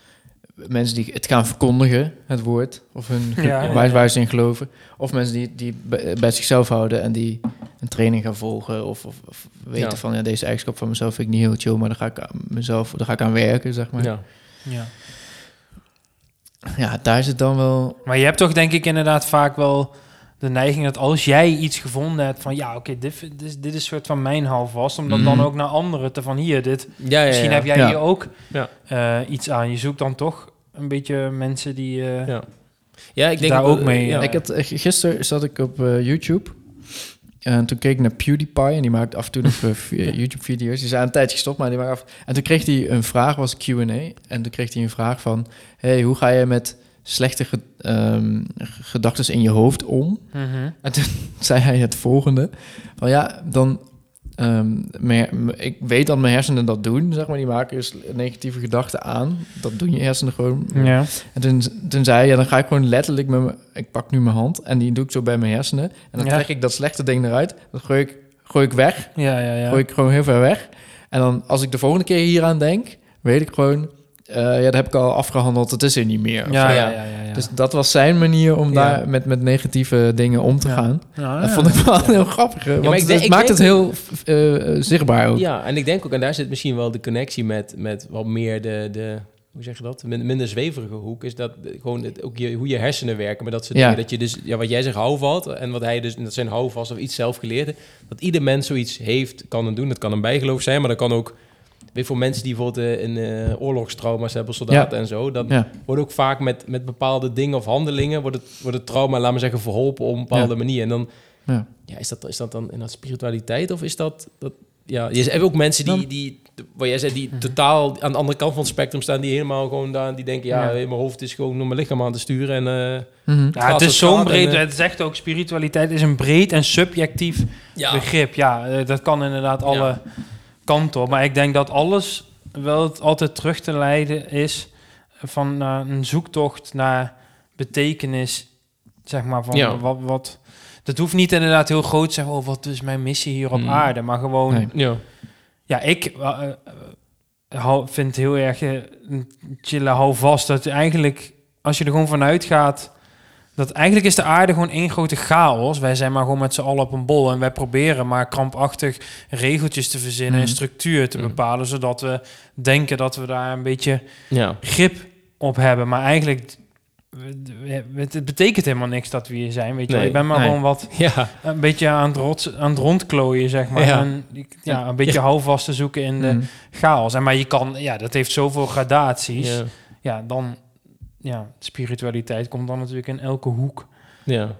mensen die het gaan verkondigen, het woord. Of hun Ja, ja, waar, ze in geloven. Of mensen die, die bij, bij zichzelf houden en die een training gaan volgen. Of, of, of weten Ja. van, ja, deze eigenschap van mezelf vind ik niet heel chill. Maar daar ga ik aan mezelf, daar ga ik aan werken, zeg maar. Ja, ja. ja. daar is het dan wel... Maar je hebt toch denk ik inderdaad vaak wel de neiging dat als jij iets gevonden hebt van ja, oké, dit, dit, is- dit is soort van mijn houvast, om dat Mhm. dan ook naar anderen te van hier, dit, Ja, ja, misschien ja. heb jij Ja. hier ook Ja. eh, iets aan. Je zoekt dan toch een beetje mensen die... eh, Ja. Ja, ik denk Daar ook mee, Ja. ja. Ik had, eh, gisteren zat ik op eh, YouTube. En toen keek ik naar PewDiePie. En die maakt af en toe nog eh, vi- YouTube-video's. Die zijn een tijdje gestopt, maar die waren af. En toen kreeg hij een vraag, was Q&A. En toen kreeg hij een vraag van... Hey, hoe ga je met slechte ge ehm, gedachten in je hoofd om? mhm. En toen zei hij het volgende. Van ja, dan... ehm, mijn- ik weet dat mijn hersenen dat doen, zeg maar. Die maken dus negatieve gedachten aan. Dat doen je hersenen gewoon. Ja. En toen, toen zei hij, ja, dan ga ik gewoon letterlijk met mijn... Ik pak nu mijn hand en die doe ik zo bij mijn hersenen. En dan Ja. trek ik dat slechte ding eruit. Dat gooi ik, gooi ik weg. Ja, ja, ja. Gooi ik gewoon heel ver weg. En dan, als ik de volgende keer hieraan denk... weet ik gewoon... eh, ja, dat heb ik al afgehandeld, het is er niet meer. Ja, ja, ja, ja. ja. Dus dat was zijn manier om Ja. daar met, met negatieve dingen om te Ja. gaan. Ja, Dat vond ik wel heel grappig. hè, Want het maakt het heel eh, eh, zichtbaar ook. Ja, en ik denk ook, en daar zit misschien wel de connectie met, met wat meer de, de, hoe zeg je dat, Min- minder zweverige hoek, is dat gewoon het, ook je, hoe je hersenen werken, maar dat soort Ja. Dat je dus, ja, wat jij zegt, houvast, en wat hij dus, dat zijn houvast of iets zelf geleerd, dat ieder mens zoiets heeft, kan en doen. Dat kan een bijgeloof zijn, maar dat kan ook, weet voor mensen die bijvoorbeeld eh, een eh, oorlogstrauma's hebben, soldaten en zo, dan Ja. wordt ook vaak met, met bepaalde dingen of handelingen, wordt het, wordt het trauma, laat maar zeggen, verholpen op een bepaalde Ja. manier. En dan, Ja. ja, is dat, is dat dan in dat spiritualiteit of is dat... dat ja, je hebt ook mensen die, die, wat jij zei, die totaal aan de andere kant van het spectrum staan, die helemaal gewoon daar, die denken, ja, Ja. mijn hoofd is gewoon om mijn lichaam aan te sturen en eh, Mhm. Ja, het is zo'n breed. en, Het zegt ook spiritualiteit is een breed en subjectief ja, begrip. Ja, dat kan inderdaad alle Ja. kanten op. Maar ik denk dat alles wel altijd terug te leiden is van naar een zoektocht naar betekenis. Zeg maar van Ja. wat, wat. Dat hoeft niet inderdaad heel groot te zijn. Oh, wat is mijn missie hier op Mm. aarde? Maar gewoon. Nee. ja, Ja, ik eh, eh, hou, vind het heel erg eh, een chille hou vast dat je eigenlijk, als je er gewoon vanuit gaat, dat eigenlijk is de aarde gewoon één grote chaos. Wij zijn maar gewoon met z'n allen op een bol en wij proberen maar krampachtig regeltjes te verzinnen en Mhm. structuur te Mhm. bepalen, zodat we denken dat we daar een beetje ja. grip op hebben. Maar eigenlijk, het betekent helemaal niks dat we hier zijn, weet je wel. Nee, Ik ben maar nee. gewoon wat Ja, een beetje aan het, aan het rondklooien, zeg maar. Ja. En ja, een beetje houvast te zoeken in de Mhm. chaos. En maar je kan, ja, dat heeft zoveel gradaties. Ja, dan, ja, spiritualiteit komt dan natuurlijk in elke hoek ja.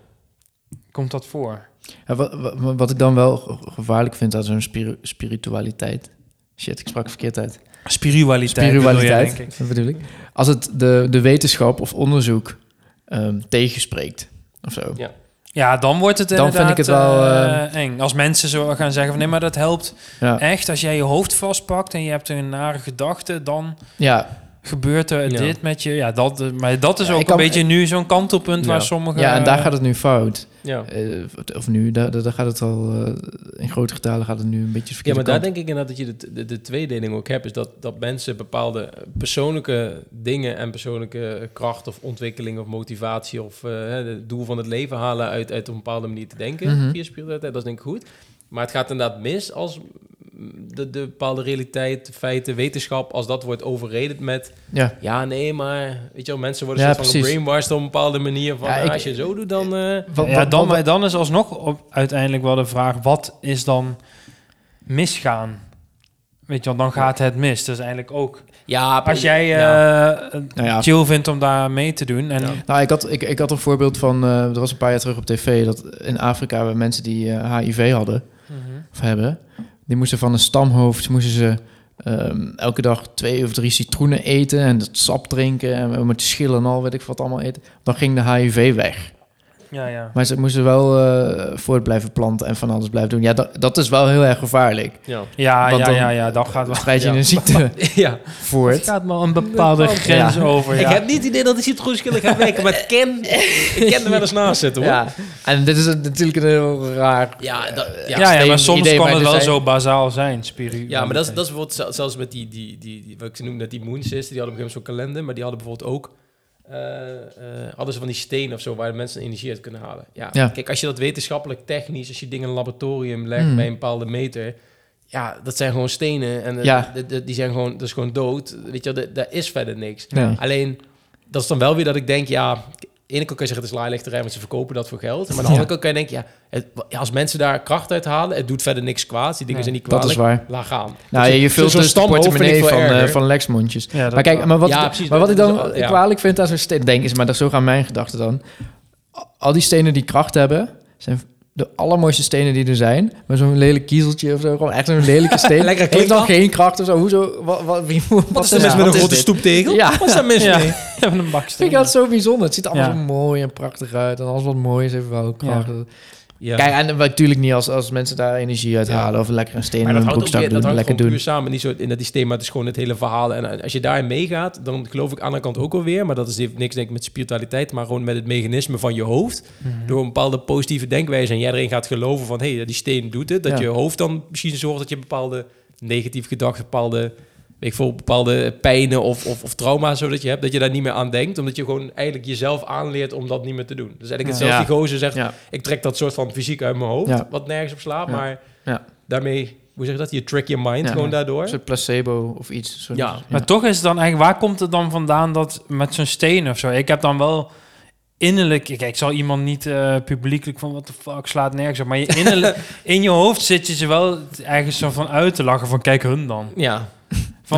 komt dat voor. Ja, wat, wat, wat ik dan wel ge- gevaarlijk vind aan zo'n spiritualiteit... Shit, ik sprak verkeerd uit. Spiritualiteit, Spiritualiteit, bedoel je, denk ik. dat bedoel ik. Als het de, de wetenschap of onderzoek ehm, tegenspreekt of zo. Ja. Ja, dan wordt het Dan inderdaad vind ik het wel, eh, eh, eng. Als mensen zo gaan zeggen van nee, maar dat helpt Ja, echt. Als jij je hoofd vastpakt en je hebt een nare gedachte, dan ja, gebeurt er Ja. dit met je. Ja, dat, eh, maar dat is Ja, ook een beetje nu zo'n kantelpunt Ja. waar sommigen... ja, en daar gaat het nu fout. ja. Eh, of nu, daar, daar gaat het al... eh, in grote getalen gaat het nu een beetje de Ja, maar daar denk ik inderdaad dat je de, de, de tweedeling ook hebt. Is dat, dat mensen bepaalde persoonlijke dingen en persoonlijke kracht of ontwikkeling of motivatie of het doel van het leven halen uit, uit een bepaalde manier te denken via spiritualiteit. Dat is denk ik goed. Maar het gaat inderdaad mis als de, de bepaalde realiteit, feiten, wetenschap, als dat wordt overredend met Ja, ja, nee, maar weet je wel, mensen worden Ja, soort van gebrainwashed op een bepaalde manier van Ja, ah, ik- als je het zo doet, dan... eh, wat, ja, wat- dan, wat- dan is alsnog op, uiteindelijk wel de vraag: wat is dan misgaan? Weet je wel, dan gaat het mis. Dus eigenlijk ook. ja, Als jij ja. eh, Nou ja. chill vindt om daar mee te doen. En Ja. Nou, ik had, ik, ik had een voorbeeld van... eh er was een paar jaar terug op tv... dat in Afrika waren mensen die eh, HIV hadden... Mhm. of hebben... die moesten van een stamhoofd... moesten ze ehm, elke dag twee of drie citroenen eten... en dat sap drinken... en met schillen en al, weet ik wat allemaal eten. Dan ging de HIV weg. Ja, ja. Maar ze moesten wel eh, voort blijven planten... en van alles blijven doen. Ja, dat, dat is wel heel erg gevaarlijk. ja. Ja, Want ja, dan ja, ja, dat gaat wel. Je Ja. een ziekte ja. Het voort. gaat maar een bepaalde grens Ja. over. Ik heb niet het idee dat die citroenschillen gaat werken, maar het ken, ik ken er wel eens naast zitten, hoor. Ja, en dit is een- natuurlijk een heel raar... Ja, dat, ja. ja, ja, extreem maar soms idee, kan maar het wel zijn- zo bazaal zijn, spiritueel. Ja, maar dat is, dat is bijvoorbeeld zel- zelfs met die, die, die, die wat ik ze noemde net, die Moon Sister, die hadden op een gegeven moment zo'n kalender, maar die hadden bijvoorbeeld ook, eh, eh, hadden ze van die stenen of zo, waar mensen energie uit kunnen halen. Ja, Ja. kijk, als je dat wetenschappelijk, technisch, als je dingen in een laboratorium legt Hmm. bij een bepaalde meter, ja, dat zijn gewoon stenen en eh, Ja. de- de- die zijn gewoon, dat is gewoon dood. Weet je, daar is verder niks. Alleen, dat is dan wel weer dat ik denk, ja, ene kant kan je zeggen het is laailichterij, want ze verkopen dat voor geld. Maar aan de Ja. andere kant kan je denken, ja, het, als mensen daar kracht uit halen, het doet verder niks kwaads. Die dingen Nee, zijn niet Dat kwalijk. is waar. Laat gaan. Nou, Dus je vult zo'n dus de portemonnee van, eh, erger. van Lexmondjes. Ja, dat Maar kijk, maar wat, Ja, precies, maar wat ik dat dan kwalijk vind aan zo'n steen, denk is, maar dat, zo gaan mijn gedachten dan. Al die stenen die kracht hebben, zijn de allermooiste stenen die er zijn. Maar zo'n lelijk kiezeltje of zo, gewoon echt zo'n lelijke steen. Lekker Heeft dan klinkt geen kracht of zo. Hoezo? Wat, wat, wie, wat, Wat is er mis met een grote stoeptegel? Ja. Wat is daar mis Ja. mee? Een Ik baksteen. vind dat zo bijzonder. Het ziet er allemaal Ja. zo mooi en prachtig uit. En alles wat mooi is, heeft wel kracht. Ja. Kijk, en natuurlijk niet als, als mensen daar energie uit Ja. halen... of lekker een steen maar in dat hun ook weer, dat doen, hangt lekker doen. puur samen. Niet zo in dat systeem, maar het is gewoon het hele verhaal. En als je daarin meegaat, dan geloof ik aan de andere kant ook wel weer. Maar dat is, heeft niks denk ik met spiritualiteit, maar gewoon met het mechanisme van je hoofd. Mhm. Door een bepaalde positieve denkwijze en jij erin gaat geloven van... hé, hey, die steen doet het. Dat Ja. je hoofd dan misschien zorgt dat je bepaalde negatieve gedachten, bepaalde ik veel, bepaalde pijnen of, of, of trauma's zodat je hebt, dat je daar niet meer aan denkt. Omdat je gewoon eigenlijk jezelf aanleert om dat niet meer te doen. Dus eigenlijk hetzelfde Ja. die gozer zegt, Ja. ik trek dat soort van fysiek uit mijn hoofd, Ja. wat nergens op slaat. Ja. Maar Ja. daarmee, hoe zeg je dat, je trick je mind Ja. gewoon daardoor. Een soort placebo of iets. Soort, Ja. Maar toch is het dan eigenlijk, waar komt het dan vandaan dat met zo'n steen of zo? Ik heb dan wel innerlijk, kijk, ik zal iemand niet eh, publiekelijk van wat de fuck slaat nergens op, maar je innerlijk, in je hoofd zit je ze wel ergens zo van uit te lachen van kijk hun dan. Ja,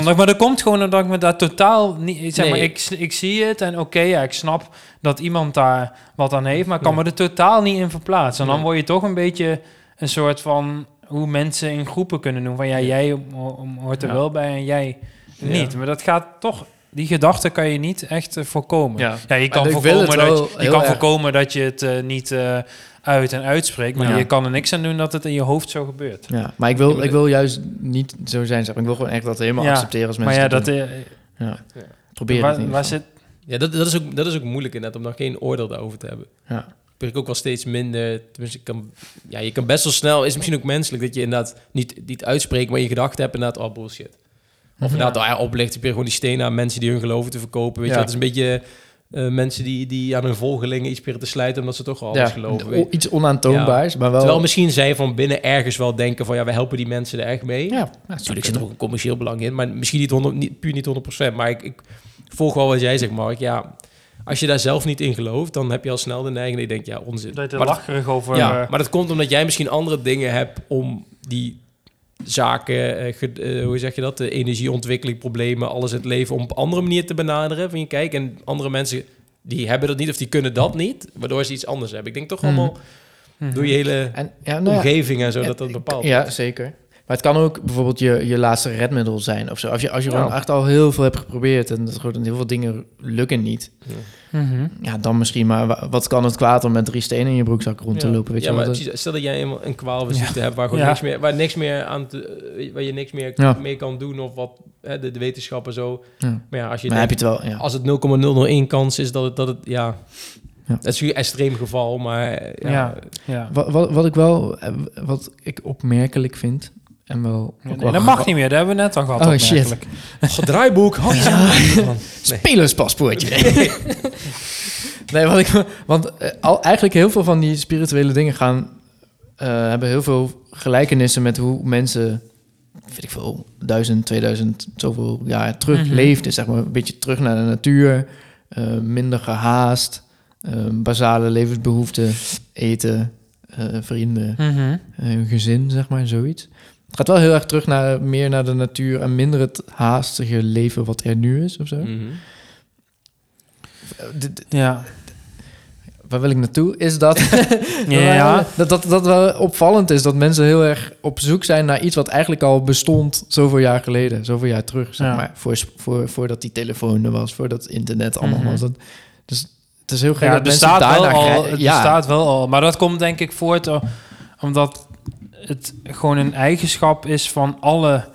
Van, maar dat komt gewoon omdat ik me daar totaal niet, zeg maar, ik, ik zie het en oké, ja, ik snap dat iemand daar wat aan heeft, maar ik kan Nee. me er totaal niet in verplaatsen. En dan word je toch een beetje een soort van hoe mensen in groepen kunnen doen van ja, jij hoort er Ja. wel bij en jij Ja. niet. Maar dat gaat toch, die gedachte kan je niet echt eh, voorkomen. Ja. Ja, je kan, voorkomen dat, je, kan erg- voorkomen dat je het eh, niet eh, uit en uitspreekt, maar Ja. je kan er niks aan doen dat het in je hoofd zo gebeurt. Ja, maar ik Ja, wil, maar ik wil juist niet zo zijn. zeg maar. Ik wil gewoon echt dat helemaal Ja, accepteren als Maar mensen ja, dat dat, doen. eh, Ja. Probeer waar, het waar zit... ja dat, dat, is ook, dat is ook moeilijk inderdaad, om daar geen oordeel daarover te hebben. Ja. ben ik ook wel steeds minder. Tenminste, ik kan, ja, je kan best wel snel. Is misschien ook menselijk dat je inderdaad niet, niet uitspreekt, maar je gedachten hebt inderdaad al bullshit. Of inderdaad, oh ja, oplicht. Je probeert gewoon die stenen aan mensen die hun geloven te verkopen. Weet Ja. je, dat is een beetje eh, mensen die, die aan hun volgelingen iets proberen te slijten omdat ze toch al alles Ja, geloven. iets onaantoonbaars, maar wel... Terwijl misschien zij van binnen ergens wel denken van ja, we helpen die mensen er echt mee. ja, ja, Natuurlijk zit er ook een commercieel belang in, maar misschien niet, 100, niet puur niet 100%. Maar ik, ik volg wel wat jij zegt, Mark. Ja, als je daar zelf niet in gelooft, dan heb je al snel de neiging dat je denkt, ja, onzin. Dat je er lacherig over... ja, eh, maar dat komt omdat jij misschien andere dingen hebt om die zaken, eh, eh, hoe zeg je dat, de energieontwikkeling, problemen, alles in het leven, om op andere manier te benaderen. Van je kijk, en andere mensen die hebben dat niet of die kunnen dat niet, waardoor ze iets anders hebben. Ik denk toch Mhm. allemaal mhm. door je hele En, ja, nou omgeving en zo dat dat bepaalt. Ja, zeker. Maar het kan ook bijvoorbeeld je, je laatste redmiddel zijn of zo. Als je, als je Ja. gewoon echt al heel veel hebt geprobeerd en dat gewoon heel veel dingen lukken niet. Mhm. Ja, dan misschien. Maar wa- wat kan het kwaad om met drie stenen in je broekzak rond te Ja. lopen? Weet ja, je wel? maar precies, stel dat jij eenmaal een kwaal of een ziekte hebt waar, gewoon Ja. niks meer, waar niks meer aan te, eh, waar je niks meer Ja. mee kan doen of wat hè, de, de wetenschappen zo. ja. Maar ja, als je Maar heb denkt, je het wel, ja. als het 0,001 kans is dat het, dat het ja, Ja. dat is een extreem geval, maar eh, ja, Ja. Ja. Wat, wat, wat ik wel, eh, wat ik opmerkelijk vind en wel... dat mag niet meer, dat hebben we net al gehad. Oh, shit. Oh, draaiboek, man. Spelerspaspoortje. nee, wat ik, want eh, al, eigenlijk heel veel van die spirituele dingen gaan, eh, hebben heel veel gelijkenissen met hoe mensen, weet ik veel, duizend, 2000, zoveel jaar terug Mhm. leefden. Zeg maar een beetje terug naar de natuur, eh, minder gehaast, eh, basale levensbehoeften, eten, vrienden, eh, gezin, zeg maar, zoiets. Het gaat wel heel erg terug naar meer naar de natuur en minder het haastige leven wat er nu is of zo. Mhm. Eh, Ja. waar wil ik naartoe? Is dat, Ja. dat, dat dat wel opvallend is dat mensen heel erg op zoek zijn naar iets wat eigenlijk al bestond zoveel jaar geleden, zoveel jaar terug, zeg Ja. maar. Voor, voor, voordat die telefoon er was, voordat internet allemaal Mhm. was. Dat, dus het is heel gek Ja, dat het mensen bestaat wel daarna al. Het ja, bestaat wel al. Maar dat komt denk ik voort eh, omdat het gewoon een eigenschap is van alle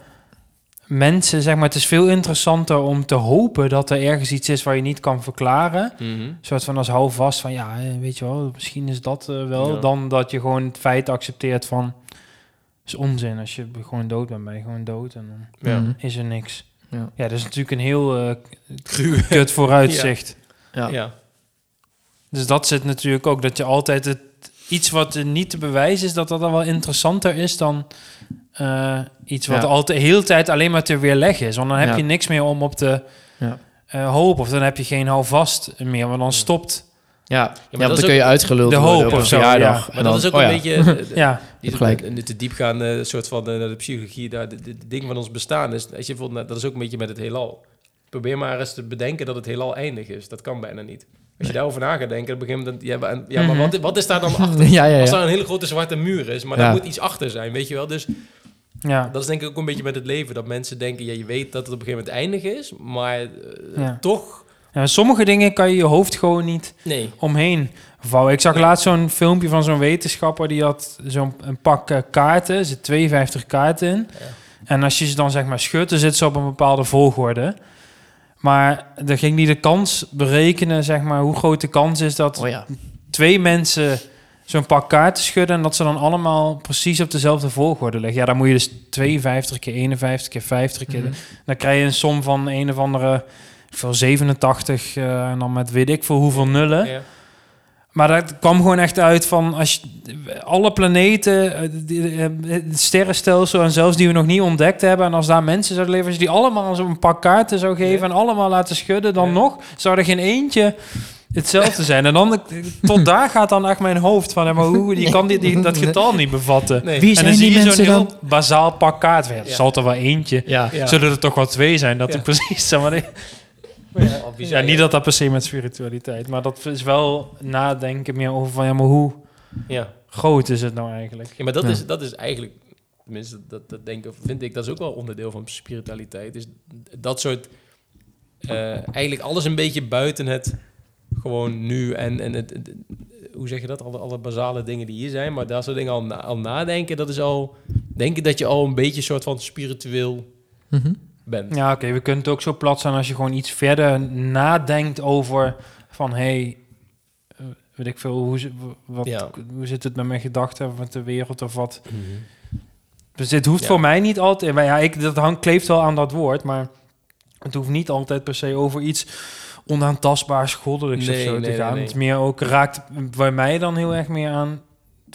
mensen. Zeg maar, het is veel interessanter om te hopen dat er ergens iets is waar je niet kan verklaren. Een soort van als houvast van ja, weet je wel, misschien is dat eh, wel. Ja. Dan dat je gewoon het feit accepteert van is onzin. Als je gewoon dood bent, ben je gewoon dood en dan Ja. Mhm. is er niks. Ja. Ja, dat is natuurlijk een heel eh, kut vooruitzicht. Ja. Ja. Dus dat zit natuurlijk ook, dat je altijd het iets wat niet te bewijzen is, dat dat dan wel interessanter is dan eh, iets wat Ja. altijd de hele tijd alleen maar te weerleggen is. Want dan heb Ja. je niks meer om op te Ja. eh, hopen, of dan heb je geen houvast meer, want dan stopt. Ja, is dan kun je uitgeluld de worden hoop op een of zo, verjaardag. ja. Maar dat is ook oh een ja. beetje... de- Ja, Niet om te diep gaan, eh, soort van eh, de psychologie, daar, de, de, de ding van ons bestaan is. Als je bijvoorbeeld, dat is ook een beetje met het heelal. Probeer maar eens te bedenken dat het heelal eindig is. Dat kan bijna niet. Als je daarover na gaat denken, dan begin je dan, ja, maar, ja, maar Mhm. wat, wat is daar dan achter? ja, ja, Als daar een hele grote zwarte muur is, maar daar moet iets achter zijn, weet je wel? Dus ja. dat is denk ik ook een beetje met het leven. Dat mensen denken, ja, je weet dat het op een gegeven moment eindig is, maar eh, toch... ja. Sommige dingen kan je je hoofd gewoon niet Nee. omheen vouwen. Ik zag laatst zo'n filmpje van zo'n wetenschapper die had zo'n een pak eh, kaarten, er zit 52 kaarten in. Ja. En als je ze dan zeg maar schudt, dan zit ze op een bepaalde volgorde. Maar dan ging die de kans berekenen, zeg maar, hoe groot de kans is dat Oh ja. twee mensen zo'n pak kaarten schudden en dat ze dan allemaal precies op dezelfde volgorde liggen. Ja, dan moet je dus 52 keer 51 keer 50 keer. Mhm. Dan krijg je een som van een of andere veel 87 eh, en dan met weet ik veel hoeveel nullen. Ja. Maar dat kwam gewoon echt uit van als je, alle planeten, eh, die- eh, het sterrenstelsel en zelfs die we nog niet ontdekt hebben. En als daar mensen zouden leven, als je die allemaal zo'n pak kaarten zou geven en allemaal laten schudden, dan Ja. nog zou er geen eentje hetzelfde zijn. En dan tot daar gaat dan echt mijn hoofd van, maar hoe je kan die, die, dat getal niet bevatten. Nee. Wie En zijn dan zie die je zo'n mensen heel dan? bazaal pak kaarten. Ja, er Ja. zal er wel eentje. Ja. Ja. Zullen er toch wel twee zijn? Dat Ja. er precies zeg maar, ja, niet dat dat per se met spiritualiteit, maar dat is wel nadenken meer over van ja, maar hoe Ja. groot is het nou eigenlijk? Ja, maar dat, Ja. Is, dat is eigenlijk, tenminste, dat, dat denk vind ik, dat is ook wel onderdeel van spiritualiteit. Is dat soort, eh, eigenlijk alles een beetje buiten het gewoon nu en, en het, het- hoe zeg je dat, alle, alle basale dingen die hier zijn, maar daar soort dingen al, na- al nadenken, dat is al, denken dat je al een beetje soort van spiritueel Mhm. Bent. Ja, oké, we kunnen het ook zo plat zijn als je gewoon iets verder nadenkt over van hey, eh, weet ik veel, hoe, wat, Ja. hoe zit het met mijn gedachten met de wereld of wat? Mhm. Dus dit hoeft Ja. voor mij niet altijd, maar ja, ik, dat hangt, kleeft wel aan dat woord, maar het hoeft niet altijd per se over iets onaantastbaars, goddelijks Nee, of zo nee, te gaan. nee. Het is meer ook raakt bij mij dan heel erg meer aan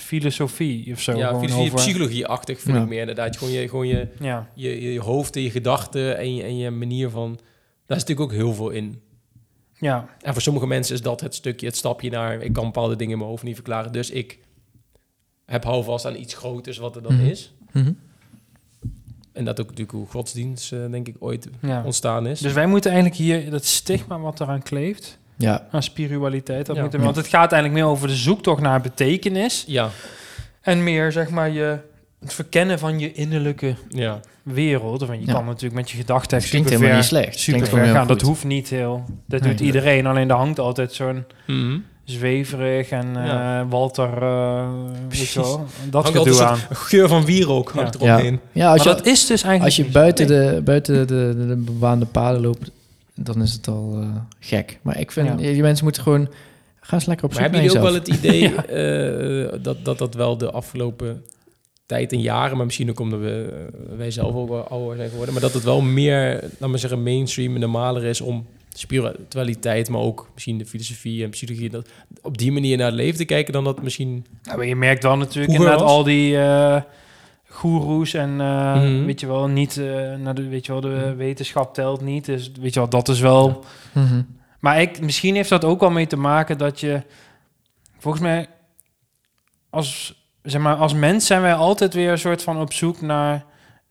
filosofie of zo. Ja, filosofie, over- psychologie-achtig vind Ja. ik meer inderdaad. Gewoon je, gewoon je, Ja, je, je, je hoofd en je gedachten en je, en je manier van... Daar is natuurlijk ook heel veel in. ja, En voor sommige mensen is dat het stukje, het stapje naar... ik kan bepaalde dingen in mijn hoofd niet verklaren, dus ik heb houvast aan iets groters wat er dan Mhm. is. Mhm. En dat ook natuurlijk hoe godsdienst, eh, denk ik, ooit ja. ontstaan is. Dus wij moeten eigenlijk hier dat stigma wat eraan kleeft, Ja. aan spiritualiteit, dat Ja. moeten we, want het gaat eigenlijk meer over de zoektocht naar betekenis ja, en meer zeg maar je het verkennen van je innerlijke ja. wereld. Of, je Ja. kan natuurlijk met je gedachten klinkt super helemaal ver, niet slecht. super Klinkt ver gewoon heel gaan. Dat hoeft niet heel. Dat Nee. doet iedereen. Alleen er hangt altijd zo'n Mhm. zweverig en eh. Walter, eh weet je wel, dat Hangt gedoe aan. geur van wierook hangt Ja. eromheen. Ja, als maar je, dat is dus eigenlijk als je buiten, de, buiten de, de, de bebaande paden loopt, dan is het al eh, gek. Maar ik vind, Ja. die mensen moeten gewoon... Ga eens lekker op Maar zoek hebben naar jullie ook wel het idee eh, dat, dat dat wel de afgelopen tijd en jaren, maar misschien ook omdat we, eh, wij zelf ook wel ouder zijn geworden, maar dat het wel meer, laat maar zeggen, mainstream en normaler is om spiritualiteit, maar ook misschien de filosofie en psychologie, dat, op die manier naar het leven te kijken dan dat misschien... Ja, maar je merkt wel natuurlijk inderdaad was- al die eh goeroes en eh, Mhm. weet je wel, niet, eh, naar de, weet je wel, de wetenschap telt niet. Dus weet je wel, dat is wel... Mhm. Maar ik, misschien heeft dat ook wel mee te maken dat je... Volgens mij, als, zeg maar, als mens zijn wij altijd weer een soort van op zoek naar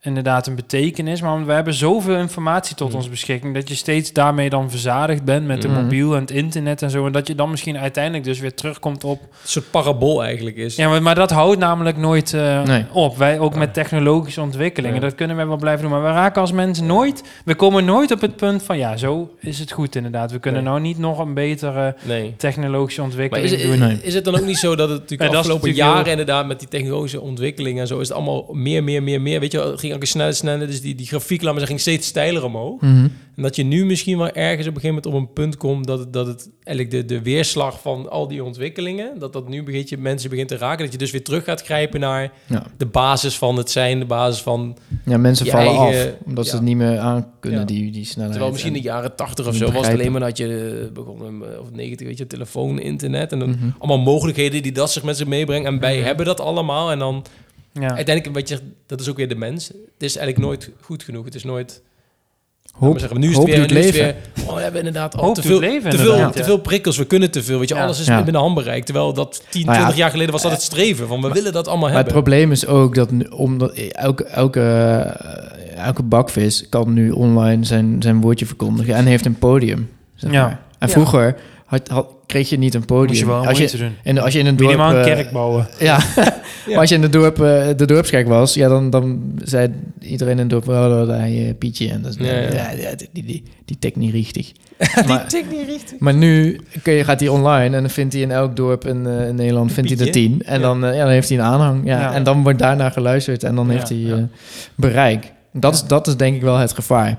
inderdaad een betekenis. Maar we hebben zoveel informatie tot Mm. onze beschikking... dat je steeds daarmee dan verzadigd bent met de Mhm. mobiel en het internet en zo. En dat je dan misschien uiteindelijk dus weer terugkomt op... Een soort parabool eigenlijk is. Ja, maar, maar dat houdt namelijk nooit eh, Nee. op. Wij ook Ja. met technologische ontwikkelingen. Ja. Dat kunnen wij wel blijven doen. Maar we raken als mensen nooit... We komen nooit op het punt van... Ja, zo is het goed inderdaad. We kunnen Nee. nou niet nog een betere Nee. technologische ontwikkeling is, doen. is, is het dan ook niet zo dat het natuurlijk afgelopen jaren heel- inderdaad met die technologische ontwikkelingen en zo is het allemaal meer, meer, meer, meer. Weet je, wel, het ging ook sneller, sneller. Dus die, die grafiek, laat maar zeggen, ging steeds steiler omhoog. Mhm. En dat je nu misschien wel ergens op een gegeven moment op een punt komt dat het, dat het eigenlijk de, de weerslag van al die ontwikkelingen, dat dat nu een beetje mensen begint te raken. Dat je dus weer terug gaat grijpen naar Ja. de basis van het zijn, de basis van... ja, mensen Je vallen eigen- af, omdat ze het niet meer aan kunnen, Ja. die, die snelheid. Terwijl misschien in de jaren 80 of zo was het alleen maar dat je eh, begon, eh, of 90, weet je, telefoon, internet en dan Mhm. allemaal mogelijkheden die dat zich met zich meebrengt. En wij Mhm. hebben dat allemaal en dan Ja. uiteindelijk, weet je, dat is ook weer de mens. Het is eigenlijk nooit goed genoeg. Het is nooit... Hoop, zeggen, nu is het weer, het leven. weer, oh, we hebben inderdaad al te veel, leven, te, veel, inderdaad, te veel prikkels. We kunnen te veel. Weet je, Ja. alles is Ja. binnen handbereik. Terwijl dat 10, Nou ja, 20 jaar geleden was dat het streven. Van we willen dat allemaal Maar het hebben. probleem is ook dat nu, omdat elke, elke, eh, elke bakvis kan nu online zijn, zijn woordje verkondigen en heeft een podium. Zeg Ja. maar. En Ja. vroeger had, had, kreeg je niet een podium. Je wel als, je, doen. en als je in een dorp... Minimaal een kerk bouwen. Ja, maar als je in de, dorp, eh, de dorpskerk was, ja, dan, dan zei iedereen in het dorp, oh, dat hij Pietje. En dat is, Ja, ja, ja. die, die, die tek niet richtig. die maar, tik niet richtig. maar nu kun je, gaat hij online en dan vindt hij in elk dorp in, eh, in Nederland vindt hij Pietje? tien. En Ja. dan, eh, ja, dan heeft hij een aanhang. Ja, Ja. En dan wordt daarna geluisterd en dan Ja, heeft hij ja. eh, bereik. Dat, is, dat is denk ik wel het gevaar.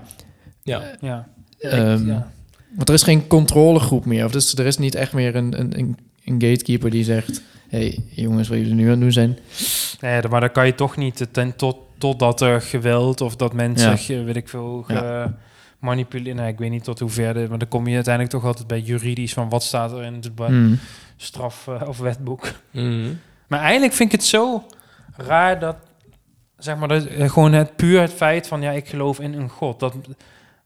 Ja. Ja. Ja. Want er is geen controlegroep meer. Of dus er is niet echt meer een, een, een, een gatekeeper die zegt... hey, jongens, wat jullie nu aan het doen zijn. Nee, maar dan kan je toch niet ten, tot, totdat er geweld of dat mensen, Ja. ge- weet ik veel, manipuleren. Nee, ik weet niet tot hoe ver, dit- maar dan kom je uiteindelijk toch altijd bij juridisch van wat staat er in het Hmm. straf- eh, of wetboek. Mhm. Maar eigenlijk vind ik het zo raar dat, zeg maar, dat, eh, gewoon het puur het feit van, ja, ik geloof in een God. Dat,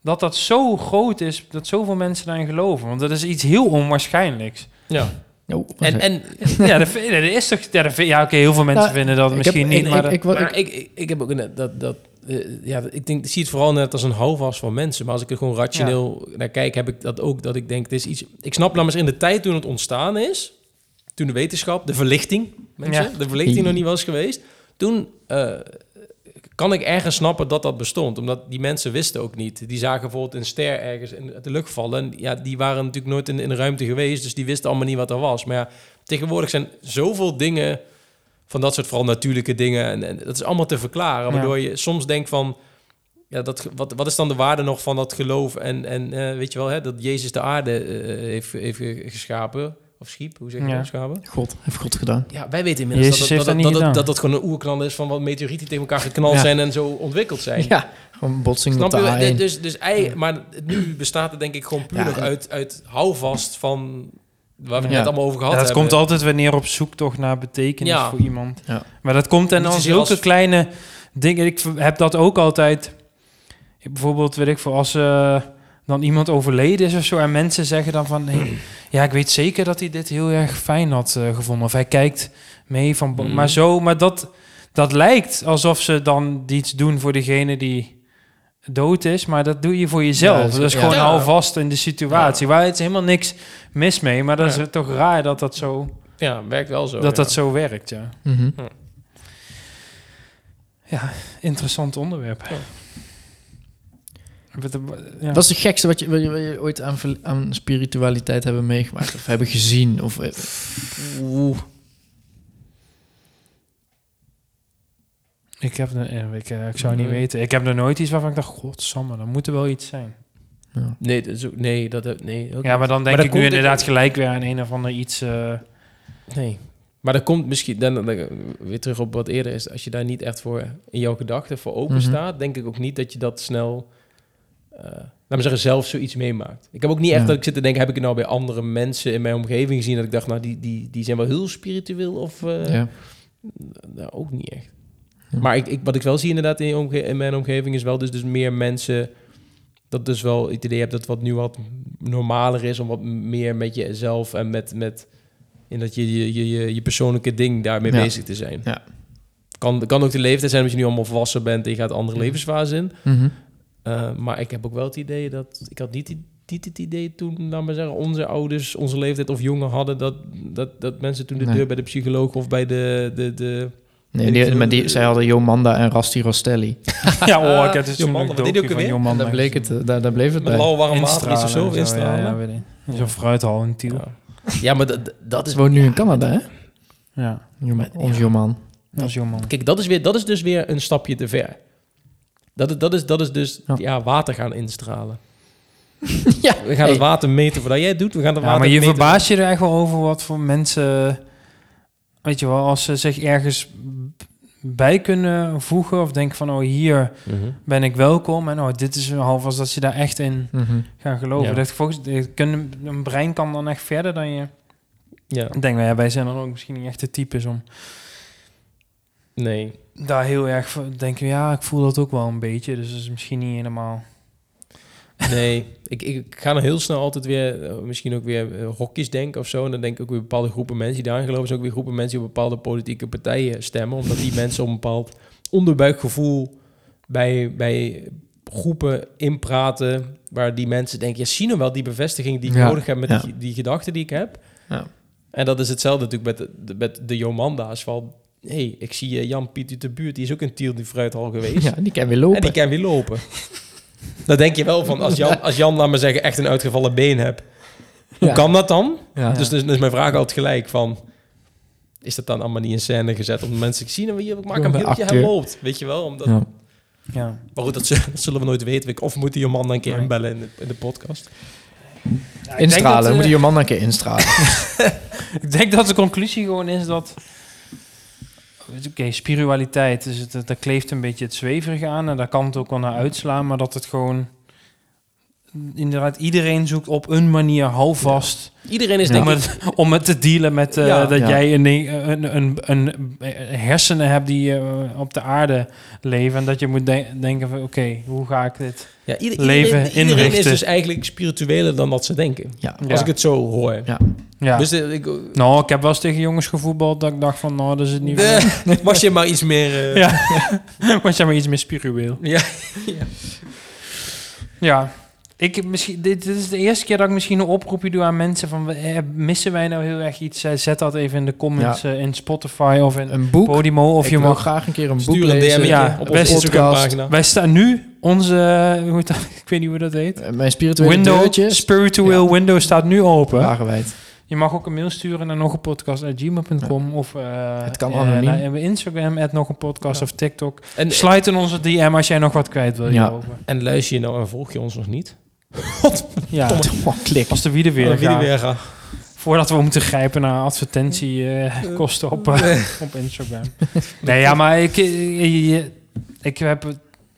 dat dat zo groot is, dat zoveel mensen daarin geloven. Want dat is iets heel onwaarschijnlijks. Ja. Oh, En, en ja, dat, dat is toch... Ja, oké, heel veel mensen Nou, vinden dat misschien heb- niet, ik- maar... ik- dat- ik- maar ik, ik, ik heb ook net dat, dat eh, ja, ik denk, ik zie het vooral net als een houvast van mensen. Maar als ik er gewoon rationeel naar kijk, heb ik dat ook. Dat ik denk, dit is iets. Ik snap namelijk in de tijd toen het ontstaan is, toen de wetenschap, de verlichting, mensen, Ja. de verlichting nog niet was geweest, toen eh, kan ik ergens snappen dat dat bestond, omdat die mensen wisten ook niet. Die zagen bijvoorbeeld een ster ergens in de lucht vallen. En ja, die waren natuurlijk nooit in, in de ruimte geweest, dus die wisten allemaal niet wat er was. Maar ja, tegenwoordig zijn zoveel dingen van dat soort vooral natuurlijke dingen. En, en dat is allemaal te verklaren. Waardoor je soms denkt van... Ja, dat, wat, wat is dan de waarde nog van dat geloof? En, en eh, weet je wel, hè, dat Jezus de aarde eh, heeft, heeft ge- geschapen. Of schiep, hoe zeg je Ja. dat? Geschapen? God, heeft God gedaan. Ja, wij weten inmiddels Jezus dat, dat, dat, dat dat, niet dat, gedaan. dat, gewoon een oerknal is van wat meteorieten tegen elkaar geknald Ja. zijn en zo ontwikkeld zijn. Ja, gewoon botsing Snap op de je? A1. Dus, dus ei, maar nu bestaat het denk ik gewoon puur nog uit, uit houvast van... Waar we het Ja. net allemaal over gehad Ja, dat hebben. komt altijd weer neer op zoektocht naar betekenis Ja. voor iemand. Ja. Maar dat komt en dan zulke als- kleine dingen. Ik heb dat ook altijd. Ik, bijvoorbeeld, weet ik voor als eh, dan iemand overleden is of zo. En mensen zeggen dan van... Hey, ja, ik weet zeker dat hij dit heel erg fijn had eh, gevonden. Of hij kijkt mee van... Mm. Maar zo, maar dat, dat lijkt alsof ze dan iets doen voor degene die dood is. Maar dat doe je voor jezelf. Ja, dat is ja. gewoon Ja. hou vast in de situatie. Waar het is helemaal niks mis mee. Maar dat Ja. is toch raar dat dat zo, Ja, werkt wel zo. dat, ja. dat zo werkt, ja. Mhm. Interessant onderwerp. Ja. Met de- ja. Wat is het gekste wat je, wat je, wat je ooit aan, aan spiritualiteit hebben meegemaakt? Of hebben gezien? Of, eh, Oeh. Ik heb er, eh, ik, eh, ik zou niet Nee. weten. Ik heb er nooit iets waarvan ik dacht, godsamme, dan moet er wel iets zijn. ja. Nee, dat is ook, nee, dat heb- nee, ook Ja, maar dan denk dat ik nu inderdaad gelijk weer aan een of ander iets. eh, Nee. Maar dat komt misschien dan, dan weer terug op wat eerder is. Als je daar niet echt voor in jouw gedachten voor open Mhm. staat, denk ik ook niet dat je dat snel, eh laat me zeggen, zelf zoiets meemaakt. Ik heb ook niet echt Ja. dat ik zit te denken, heb ik het nou bij andere mensen in mijn omgeving gezien dat ik dacht, nou die, die, die zijn wel heel spiritueel of eh, ja. nou, ook niet echt. Ja. Maar ik, ik, wat ik wel zie inderdaad in, in mijn omgeving is wel dus, dus meer mensen dat dus wel het idee hebt dat wat nu wat normaler is om wat meer met jezelf en met, met in dat je je, je, je, je persoonlijke ding daarmee Ja. bezig te zijn. Ja. Kan, kan ook de leeftijd zijn dat je nu allemaal volwassen bent en je gaat andere levensfase in. Mhm. Uh, maar ik heb ook wel het idee dat ik had niet, niet het idee toen, laat maar zeggen, onze ouders onze leeftijd of jonger hadden dat, dat, dat mensen toen de Nee. deur bij de psycholoog of bij de, de, de Nee, die, maar die, zij hadden Jomanda en Rasti Rostelli. ja, oh, ik heb dus Jomanda, een deed ook alweer? Jomanda daar, bleek het, eh, daar, daar bleef het met bij. lauw warm water iets of zo, instralen. Ja, ja, weet ik. Zo'n fruithal in Tiel. Ja. Ja, maar dat, is woont nu in Canada, hè? Ja, Joman. dat is Jomanda. Kijk, dat is, weer, dat is dus weer een stapje te ver. Dat, is- dat, is, dat is dus Ja. ja. water gaan instralen. ja. We gaan het water meten voordat jij het doet. We gaan het Ja, water maar je meten. verbaast je er echt wel over wat voor mensen... Weet je wel, als ze zich ergens bij kunnen voegen... of denken van, oh, hier Mhm. ben ik welkom... en oh, dit is een half als dat je daar echt in Mhm. gaan geloven. Ja. Dat volgens, je kunt- een brein kan dan echt verder dan je... Ja, Ik denk, nou ja, wij zijn dan ook misschien niet echt de types om nee. Daar heel erg van denken. Ja, ik voel dat ook wel een beetje, dus dat is misschien niet helemaal. Nee, ik, ik ga dan heel snel altijd weer, eh, misschien ook weer eh, hokjes denken of zo. En dan denk ik ook weer bepaalde groepen mensen die daarin geloven. zijn ook weer groepen mensen die op bepaalde politieke partijen stemmen. Omdat die mensen op een bepaald onderbuikgevoel bij, bij groepen inpraten. Waar die mensen denken, ja, zie nou wel die bevestiging die ik Ja, nodig heb met ja. die, die gedachten die ik heb. Ja. En dat is hetzelfde natuurlijk met de, de- met de Jomanda's. Van, hey, ik zie eh, Jan Piet uit de buurt. Die is ook een Tiel die fruithal geweest. Ja, die kan weer lopen. En die kan weer lopen. Dan denk je wel van, als Jan, als Jan, laat maar zeggen, echt een uitgevallen been hebt. Hoe Ja. kan dat dan? Ja. Dus, dus, dus mijn vraag altijd gelijk van... Is dat dan allemaal niet in scène gezet om mensen te zien? En wie, ik maak hem Een heel hij loopt, weet je wel? Omdat, Ja. Ja. Maar goed, dat, zullen- dat zullen we nooit weten. Of moet die man dan een keer Nee. inbellen in de, in de podcast? Ja, ik denk Instralen, dat, we eh, moeten je man een keer instralen. Ik denk dat de conclusie gewoon is dat... Oké, spiritualiteit, dus het, daar kleeft een beetje het zweverige aan... en daar kan het ook wel naar uitslaan, maar dat het gewoon... Inderdaad, iedereen zoekt op een manier houvast... Iedereen is Ja. denk om, ik... het, om het te dealen met eh, Ja. dat Ja. jij een, een, een, een, hersenen hebt die eh, op de aarde leven... en dat je moet de- denken van, oké, hoe ga ik dit... Ja, ieder- Leven iedereen, iedereen is inrichten. dus eigenlijk spiritueler dan dat ze denken. Ja. Ja. Als ik het zo hoor. Ja. Dus eh, ik, nou, ik heb wel eens tegen jongens gevoetbald dat ik dacht van, nou, dat is het niet... de, was je maar iets meer... eh, Ja, was jij maar iets meer spiritueel. ja. Ja, ik misschien, dit, dit is de eerste keer dat ik misschien een oproepje doe aan mensen van, eh, missen wij nou heel erg iets? Eh, Zet dat even in de comments eh, in Spotify of in Een boek. Podimo. Of ik je mag... graag een keer een boek een lezen. DM'tje Ja, op onze. Wij staan nu, onze, hoe heet dat? ik weet niet hoe dat heet. Eh, Mijn spirituele Window, deurtje. spiritual Ja. window staat nu open. Wagenwijd. Je mag ook een mail sturen naar nog een podcast gmail.com of eh, Het kan eh, anoniem. naar Instagram at nog een podcast Ja. of TikTok. En, Sluit in onze DM als jij nog wat kwijt wil Ja. hierover. en luister je nou en volg je ons nog niet? Ja, Oh, klik. als de wielen weer, weer gaan. Voordat we moeten grijpen naar advertentiekosten op, eh, op Instagram. Nee, ja, maar ik, ik, ik- ik heb...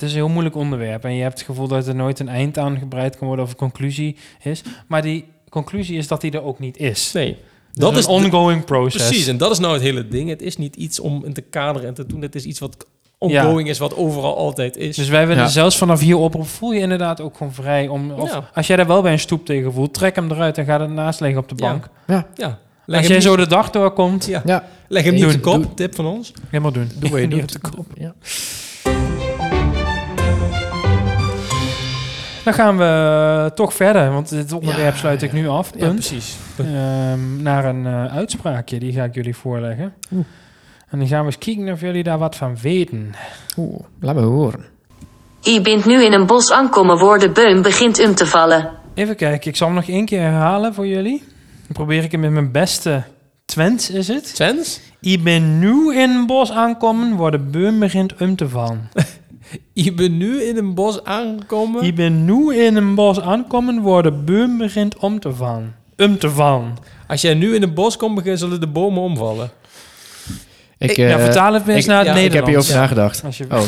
het- is een heel moeilijk onderwerp. En je hebt het gevoel dat er nooit een eind aan gebreid kan worden of een conclusie is. Maar die conclusie is dat die er ook niet is. Nee. Dat Dat is is een de- ongoing process. Precies, en dat is nou het hele ding. Het is niet iets om in te kaderen en te doen. Het is iets wat ongoing is, wat overal altijd is. Dus wij willen Ja. zelfs vanaf hier oproep, voel je inderdaad ook gewoon vrij om... Of Ja. Als jij daar wel bij een stoep tegen voelt, trek hem eruit en ga ernaast liggen op de Ja. bank. ja. Leg Als jij niet, zo de dag doorkomt, ja. Ja, Leg hem niet op de kop. doe- Tip van ons. helemaal doen. doe je Niet doet. op de kop. Ja. Dan gaan we toch verder, want dit onderwerp Ja, sluit ik nu af. Ja, precies. Ehm, naar een eh, uitspraakje, die ga ik jullie voorleggen. Oeh. En dan gaan we eens kijken of jullie daar wat van weten. Oeh, laat me horen. Je bent nu in een bos aankomen waar de beum begint om te vallen. Even kijken, ik zal hem nog één keer herhalen voor jullie. Dan probeer ik hem met mijn beste Twents, is het? Sens? Ik ben nu in een bos aankomen waar de boom begint om te vallen. Je bent nu in een bos aangekomen. Ik ben nu in een bos aankomen waar de boom begint om te vallen. Om te vallen. Als jij nu in een bos komt, beginnen zullen de bomen omvallen. Ik, Ik- eh, ja, vertaal het eens ik- naar het ja, ik heb ik heb Nederlands. hierover nagedacht. Als je, Oh,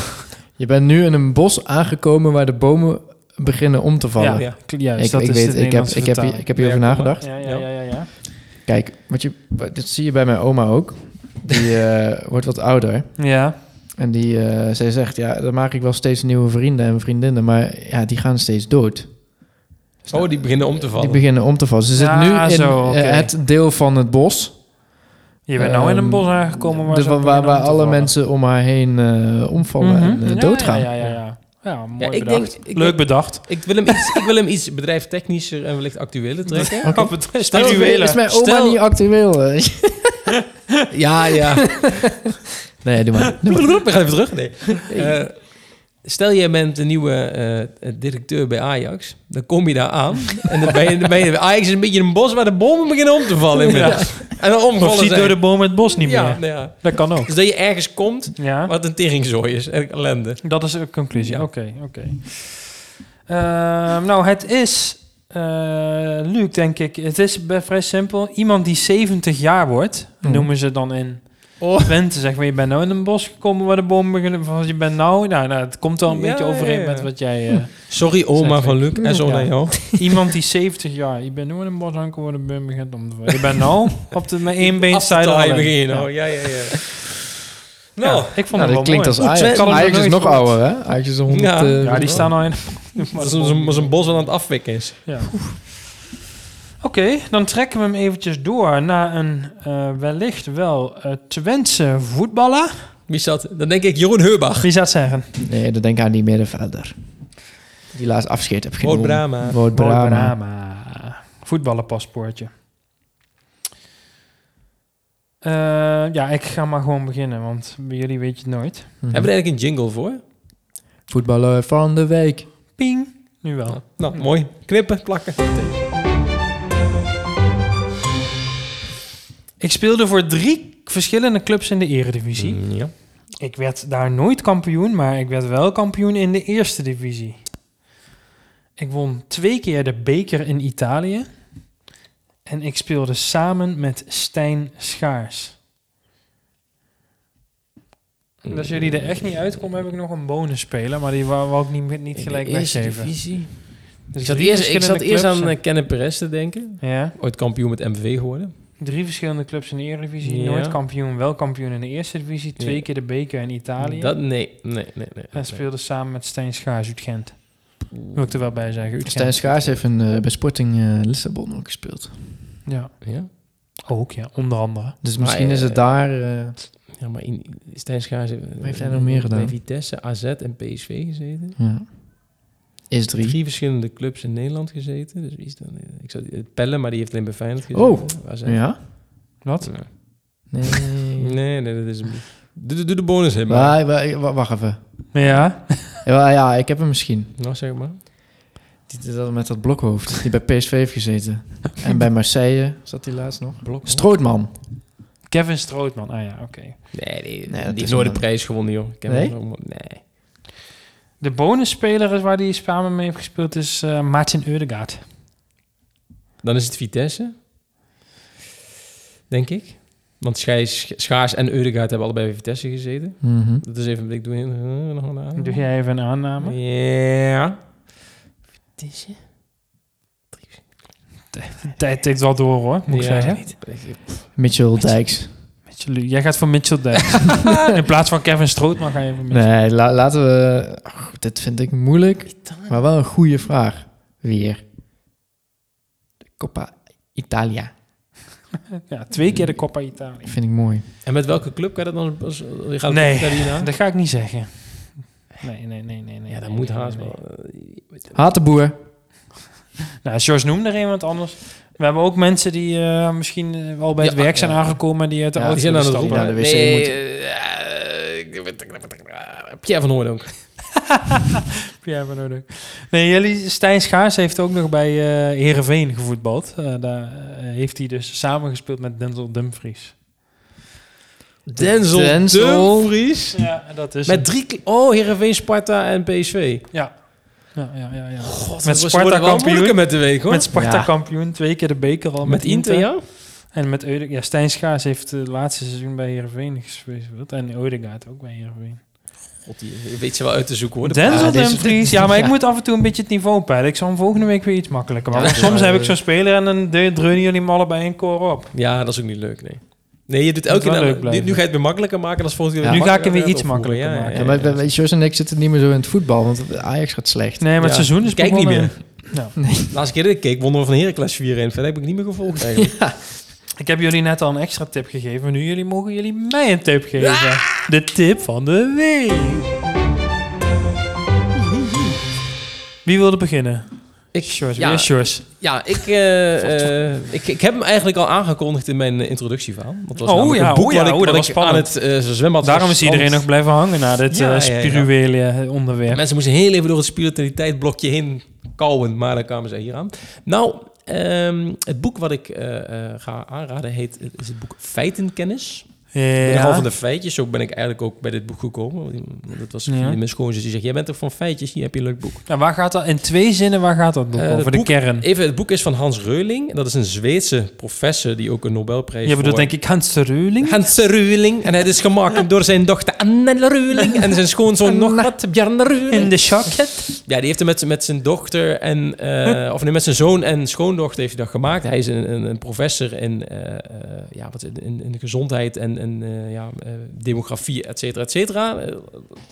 je bent nu in een bos aangekomen waar de bomen beginnen om te vallen. ja, Ja. juist, Ik, dat ik is weet, ik heb, Nederlandse ik heb, vertaling. ik heb hierover Ja, kom maar. nagedacht. Ja, ja, ja, ja. ja. Kijk, wat je, wat- dit zie je bij mijn oma ook. Die eh, wordt wat ouder. Ja, En die, eh, zij zegt, ja, dan maak ik wel steeds nieuwe vrienden en vriendinnen. Maar ja, die gaan steeds dood. Oh, die beginnen om te vallen. Die beginnen om te vallen. Ze zit Ah, nu in zo, oké. eh, het deel van het bos. je bent nou in een Ehm, bos aangekomen waar, dus waar, waar alle vallen. mensen om haar heen eh, omvallen Mhm. en eh, Ja, doodgaan. Ja, ja, ja. ja. ja mooi Ja, ik bedacht. denk- ik Leuk denk- bedacht. Ik wil hem iets, ik wil hem iets bedrijftechnischer en wellicht actueler trekken. Betreft Stel-. Is mijn oma Stel- niet actueel? Ja, ja. nee, doe maar. We gaan even terug. Nee. Eh, stel jij bent de nieuwe eh, directeur bij Ajax. Dan kom je daar aan. En dan ben je, dan ben je Ajax is een beetje een bos waar de bomen beginnen om te vallen. inmiddels. En dan omvallen Of ziet zijn. door de boom het bos niet ja, meer. nou ja. Dat kan ook. Dus dat je ergens komt Ja, wat een teringzooi is. En ellende. dat is de conclusie. Ja. Oké, oké. Nou, het is, eh Luc, denk ik, het is vrij simpel. Iemand die 70 jaar wordt, Mhm. noemen ze dan in Oh. Twente. Zeg maar, je bent nou in een bos gekomen waar de bomen beginnen. Van, je bent nou, nou, nou, het komt wel een Ja, beetje overeen ja, ja. met wat jij... eh, Sorry oma van. Luc. En zo Ja. naar jou. Iemand die 70 jaar, je bent nu in een bos aangekomen waar de boom begint om te vallen. Je bent nou op de met één been je Ja. Ja, ja, Nou, ik vond Nou, het wel dat klinkt als. Ajax. Twente- Ajax is nog ouder, hè? Ajax is 100... Ja. eh, Ja, die staan nou in... dat is een, bos wat aan het afwikken is. Ja. Oké, dan trekken we hem eventjes door naar een eh, wellicht wel eh Twentse voetballer. Wie zat? Dan denk ik Jeroen Heubach. Wie zou het zeggen? Nee, dan denk ik aan die middenvelder. Die laatst afscheid heb Wout genomen. Brama. Wout Brama. Brama. Voetballerpaspoortje. Eh, ja, ik ga maar gewoon beginnen, want bij jullie weet je het nooit. Mhm. Hebben we er eigenlijk een jingle voor? Voetballer van de week. Ping. Nu wel. Nou, mooi. Knippen, plakken. Ik speelde voor drie verschillende clubs in de eredivisie. Mm, Ja. Ik werd daar nooit kampioen, maar ik werd wel kampioen in de eerste divisie. Ik won twee keer de beker in Italië. En ik speelde samen met Stijn Schaars. En als jullie er echt niet uitkomen, heb ik nog een bonus spelen. Maar die wou, wou ik niet, niet gelijk de eerste weggeven. divisie. Dus Ik zat eerst, ik zat eerst aan en- uh, Kenneth Perez te denken. Ja, Ooit kampioen met MVV geworden. Drie verschillende clubs in de Eredivisie. Ja. Nooit kampioen, wel kampioen in de Eerste Divisie. Twee Ja. keer de beker in Italië. Dat, nee, nee, nee. nee, en nee. speelde samen met Stijn Schaars uit Gent. Wil ik er wel bij zeggen. Uit Stijn Gent. Schaars heeft een, eh, bij Sporting eh, Lissabon ook gespeeld. Ja, Ja? ook ja, onder andere. Dus Maar, misschien is het eh, daar... eh, ja, maar in, Stijn Schaars heeft, heeft hij nog meer gedaan? Bij Vitesse, AZ en PSV gezeten. ja. Is drie. Drie verschillende clubs in Nederland gezeten. Dus wie is dan? Ik zou eh, Pelle, maar die heeft alleen bij Feyenoord gezeten. Oh. AZ. Ja? Wat? Ja. Nee. Nee, nee, dat is. Doe, doe- de bonus in, maar. Wa- wacht even. Ja, Ja, ja, ik heb hem misschien. Nou, zeg maar. Die, dat met dat blokhoofd. Die bij PSV heeft gezeten. en bij Marseille zat hij laatst nog. Blok. Strootman. Kevin Strootman. Ah ja, oké. Nee, nee, Nee, die dat heeft is nooit de een- prijs gewonnen, joh. Ik ken Nee? maar- nee. De bonusspeler is waar hij samen mee heeft gespeeld is eh Martin Eudegaard. Dan is het Vitesse. Denk ik. Want Schijs, Schaars en Eudegaard hebben allebei bij Vitesse gezeten. Mhm. Dat is even... Ik doe hier, eh, nog een aanname. Doe jij even een aanname? Ja. Vitesse? Tijd tikt wel door hoor, moet ik Ja, zeggen. ik. Mitchell Dijks. Mitchell- Jij gaat voor Mitchell Dijks. In plaats van Kevin Strootman ga je voor Mitchell. Nee, la- laten we... Dit vind ik moeilijk. Maar wel een goede vraag. Weer. De Coppa Italia. Ja, twee keer de Coppa Italia. Vind ik mooi. En met welke club kan je dat dan... Als, je gaat Nee, dat ga ik niet zeggen. Nee, nee, nee, nee. nee Ja, dat nee, moet nee, haast nee. wel. eh, Hatenboer. Nou, George noemde er iemand anders. We hebben ook mensen die eh, misschien eh, wel bij het Ja, werk zijn ja. aangekomen die uit de Ja, auto zijn aan het stappen. de wc nee, moet- eh, eh, Pierre van Hooydonk. Ja, maar nodig. Nee, jullie, Stijn Schaars heeft ook nog bij eh Heerenveen gevoetbald. Eh, daar eh, heeft hij dus samengespeeld met Denzel Dumfries. Denzel, Denzel. Dumfries. Ja, dat is Met drie... Oh, Heerenveen, Sparta en PSV. Ja. Ja, ja, ja, ja. God, Met Sparta kampioen. met de week, hoor. Met Sparta Ja. kampioen, twee keer de beker al. Met Inter, ja? En met Eudegaard. Ja, Stijn Schaars heeft het laatste seizoen bij Heerenveen gespeeld. En Eudegaard ook bij Heerenveen. God, die weet je wel uit te zoeken, hoor. De Denzel Ja, deze- Dumfries. Ja, maar ik moet af en toe een beetje het niveau peilen. Ik zal hem volgende week weer iets makkelijker maken. Ja, Soms ja, heb ja. ik zo'n speler en dan dreunen jullie hem allebei een koor op. Ja, dat is ook niet leuk, nee. Nee, je doet elke keer... leuk nu, nu ga je het weer makkelijker maken. als volgende keer Ja. Nu ga ik hem weer iets makkelijker Ja, maken. ja, Ja, maar ja. Jos en ik zitten niet meer zo in het voetbal, want Ajax gaat slecht. Nee, maar Ja, het seizoen is kijk niet meer. Ja. De laatste keer dat ik keek, wonnen we van Heracles 4-1. Verder heb ik niet meer gevolgd, eigenlijk. Ik heb jullie net al een extra tip gegeven. Nu jullie mogen jullie mij een tip geven. De tip van de week. Wie wilde beginnen? Ik, Sjors, ja, weer ja ik, eh, eh, ik, ik heb hem eigenlijk al aangekondigd in mijn introductieverhaal. Dat was Oh, ja, een boek oh, ja, wat ik, oh, dat was spannend. aan het uh, zwembad Daarom is iedereen nog blijven hangen na dit Ja, spirituele onderwerp. Mensen moesten heel even door het spiritualiteitblokje heen kauwen, maar dan kwamen ze hier aan. Nou, ehm, het boek wat ik ga aanraden heet, is het boek Feitenkennis. Nogal Ja. van de feitjes, zo ben ik eigenlijk ook bij dit boek gekomen. Dat was Ja. mijn schoonzus die zegt, jij bent toch van feitjes, hier heb je een leuk boek. Nou, waar gaat dat? In twee zinnen, waar gaat dat boek Eh, over? De kern. Even, het boek is van Hans Reuling. Dat is een Zweedse professor die ook een Nobelprijs Je bedoelt voor- denk ik Hans Reuling? Hans Reuling. En het is gemaakt door zijn dochter Anne Reuling. En zijn schoonzoon nog wat, Bjarne Reuling. In de jacket? Ja, die heeft hem met, met zijn dochter en... eh, of nee, met zijn zoon en schoondochter heeft hij dat gemaakt. Hij is een, een, een professor in, eh, ja, wat, in, in de gezondheid en, en eh, ja, eh, demografie, et cetera, et cetera. Eh,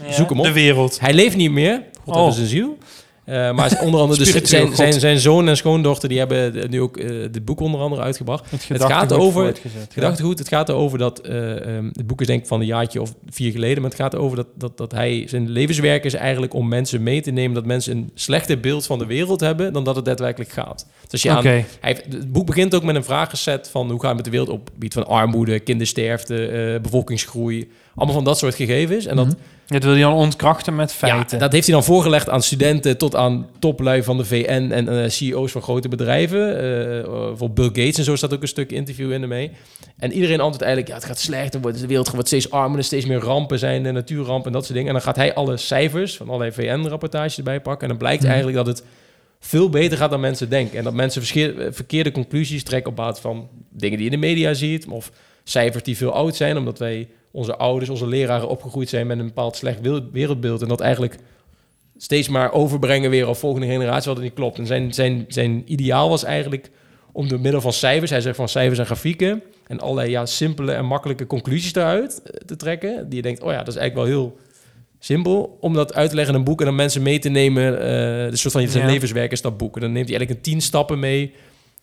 Zoek hem op. De wereld. hij leeft niet meer. God Oh. hebben zijn ziel. Eh, maar onder andere dus zijn, zijn, zijn zoon en schoondochter... die hebben nu ook eh, dit boek onder andere uitgebracht. Het, gaat over-. Gedachtegoed, het gaat erover dat... eh, ehm, het boek is denk ik van een jaartje of vier geleden... maar het gaat erover dat, dat, dat hij... zijn levenswerk is eigenlijk om mensen mee te nemen... dat mensen een slechter beeld van de wereld hebben... dan dat het daadwerkelijk gaat. Dus hij het boek begint ook met een vragenset van... hoe gaat het met de wereld op het gebied van armoede... kindersterfte, eh, bevolkingsgroei... allemaal van dat soort gegevens. En dat, Mhm. Dit wil je dan ontkrachten met feiten. ja, dat heeft hij dan voorgelegd aan studenten tot aan toplui van de VN en eh, CEO's van grote bedrijven. Eh, voor Bill Gates en zo staat ook een stuk interview in ermee. En iedereen antwoordt eigenlijk, ja, het gaat slecht, er de wereld wordt steeds armer, er steeds meer rampen zijn, de natuurrampen en dat soort dingen. En dan gaat hij alle cijfers van allerlei VN-rapportages erbij pakken. En dan blijkt Mhm. eigenlijk dat het veel beter gaat dan mensen denken. En dat mensen verkeerde conclusies trekken op basis van dingen die je in de media ziet. Of cijfers die veel oud zijn, omdat wij onze ouders, onze leraren opgegroeid zijn met een bepaald slecht wereldbeeld. En dat eigenlijk steeds maar overbrengen weer op volgende generatie, wat het niet klopt. En zijn, zijn, zijn ideaal was eigenlijk om door middel van cijfers, hij zegt van cijfers en grafieken, en allerlei ja, simpele en makkelijke conclusies daaruit eh, te trekken, die je denkt, oh ja, dat is eigenlijk wel heel simpel, om dat uit te leggen in een boek en dan mensen mee te nemen, eh de soort van zijn Ja. levenswerk is dat boek. En dan neemt hij eigenlijk een tien stappen mee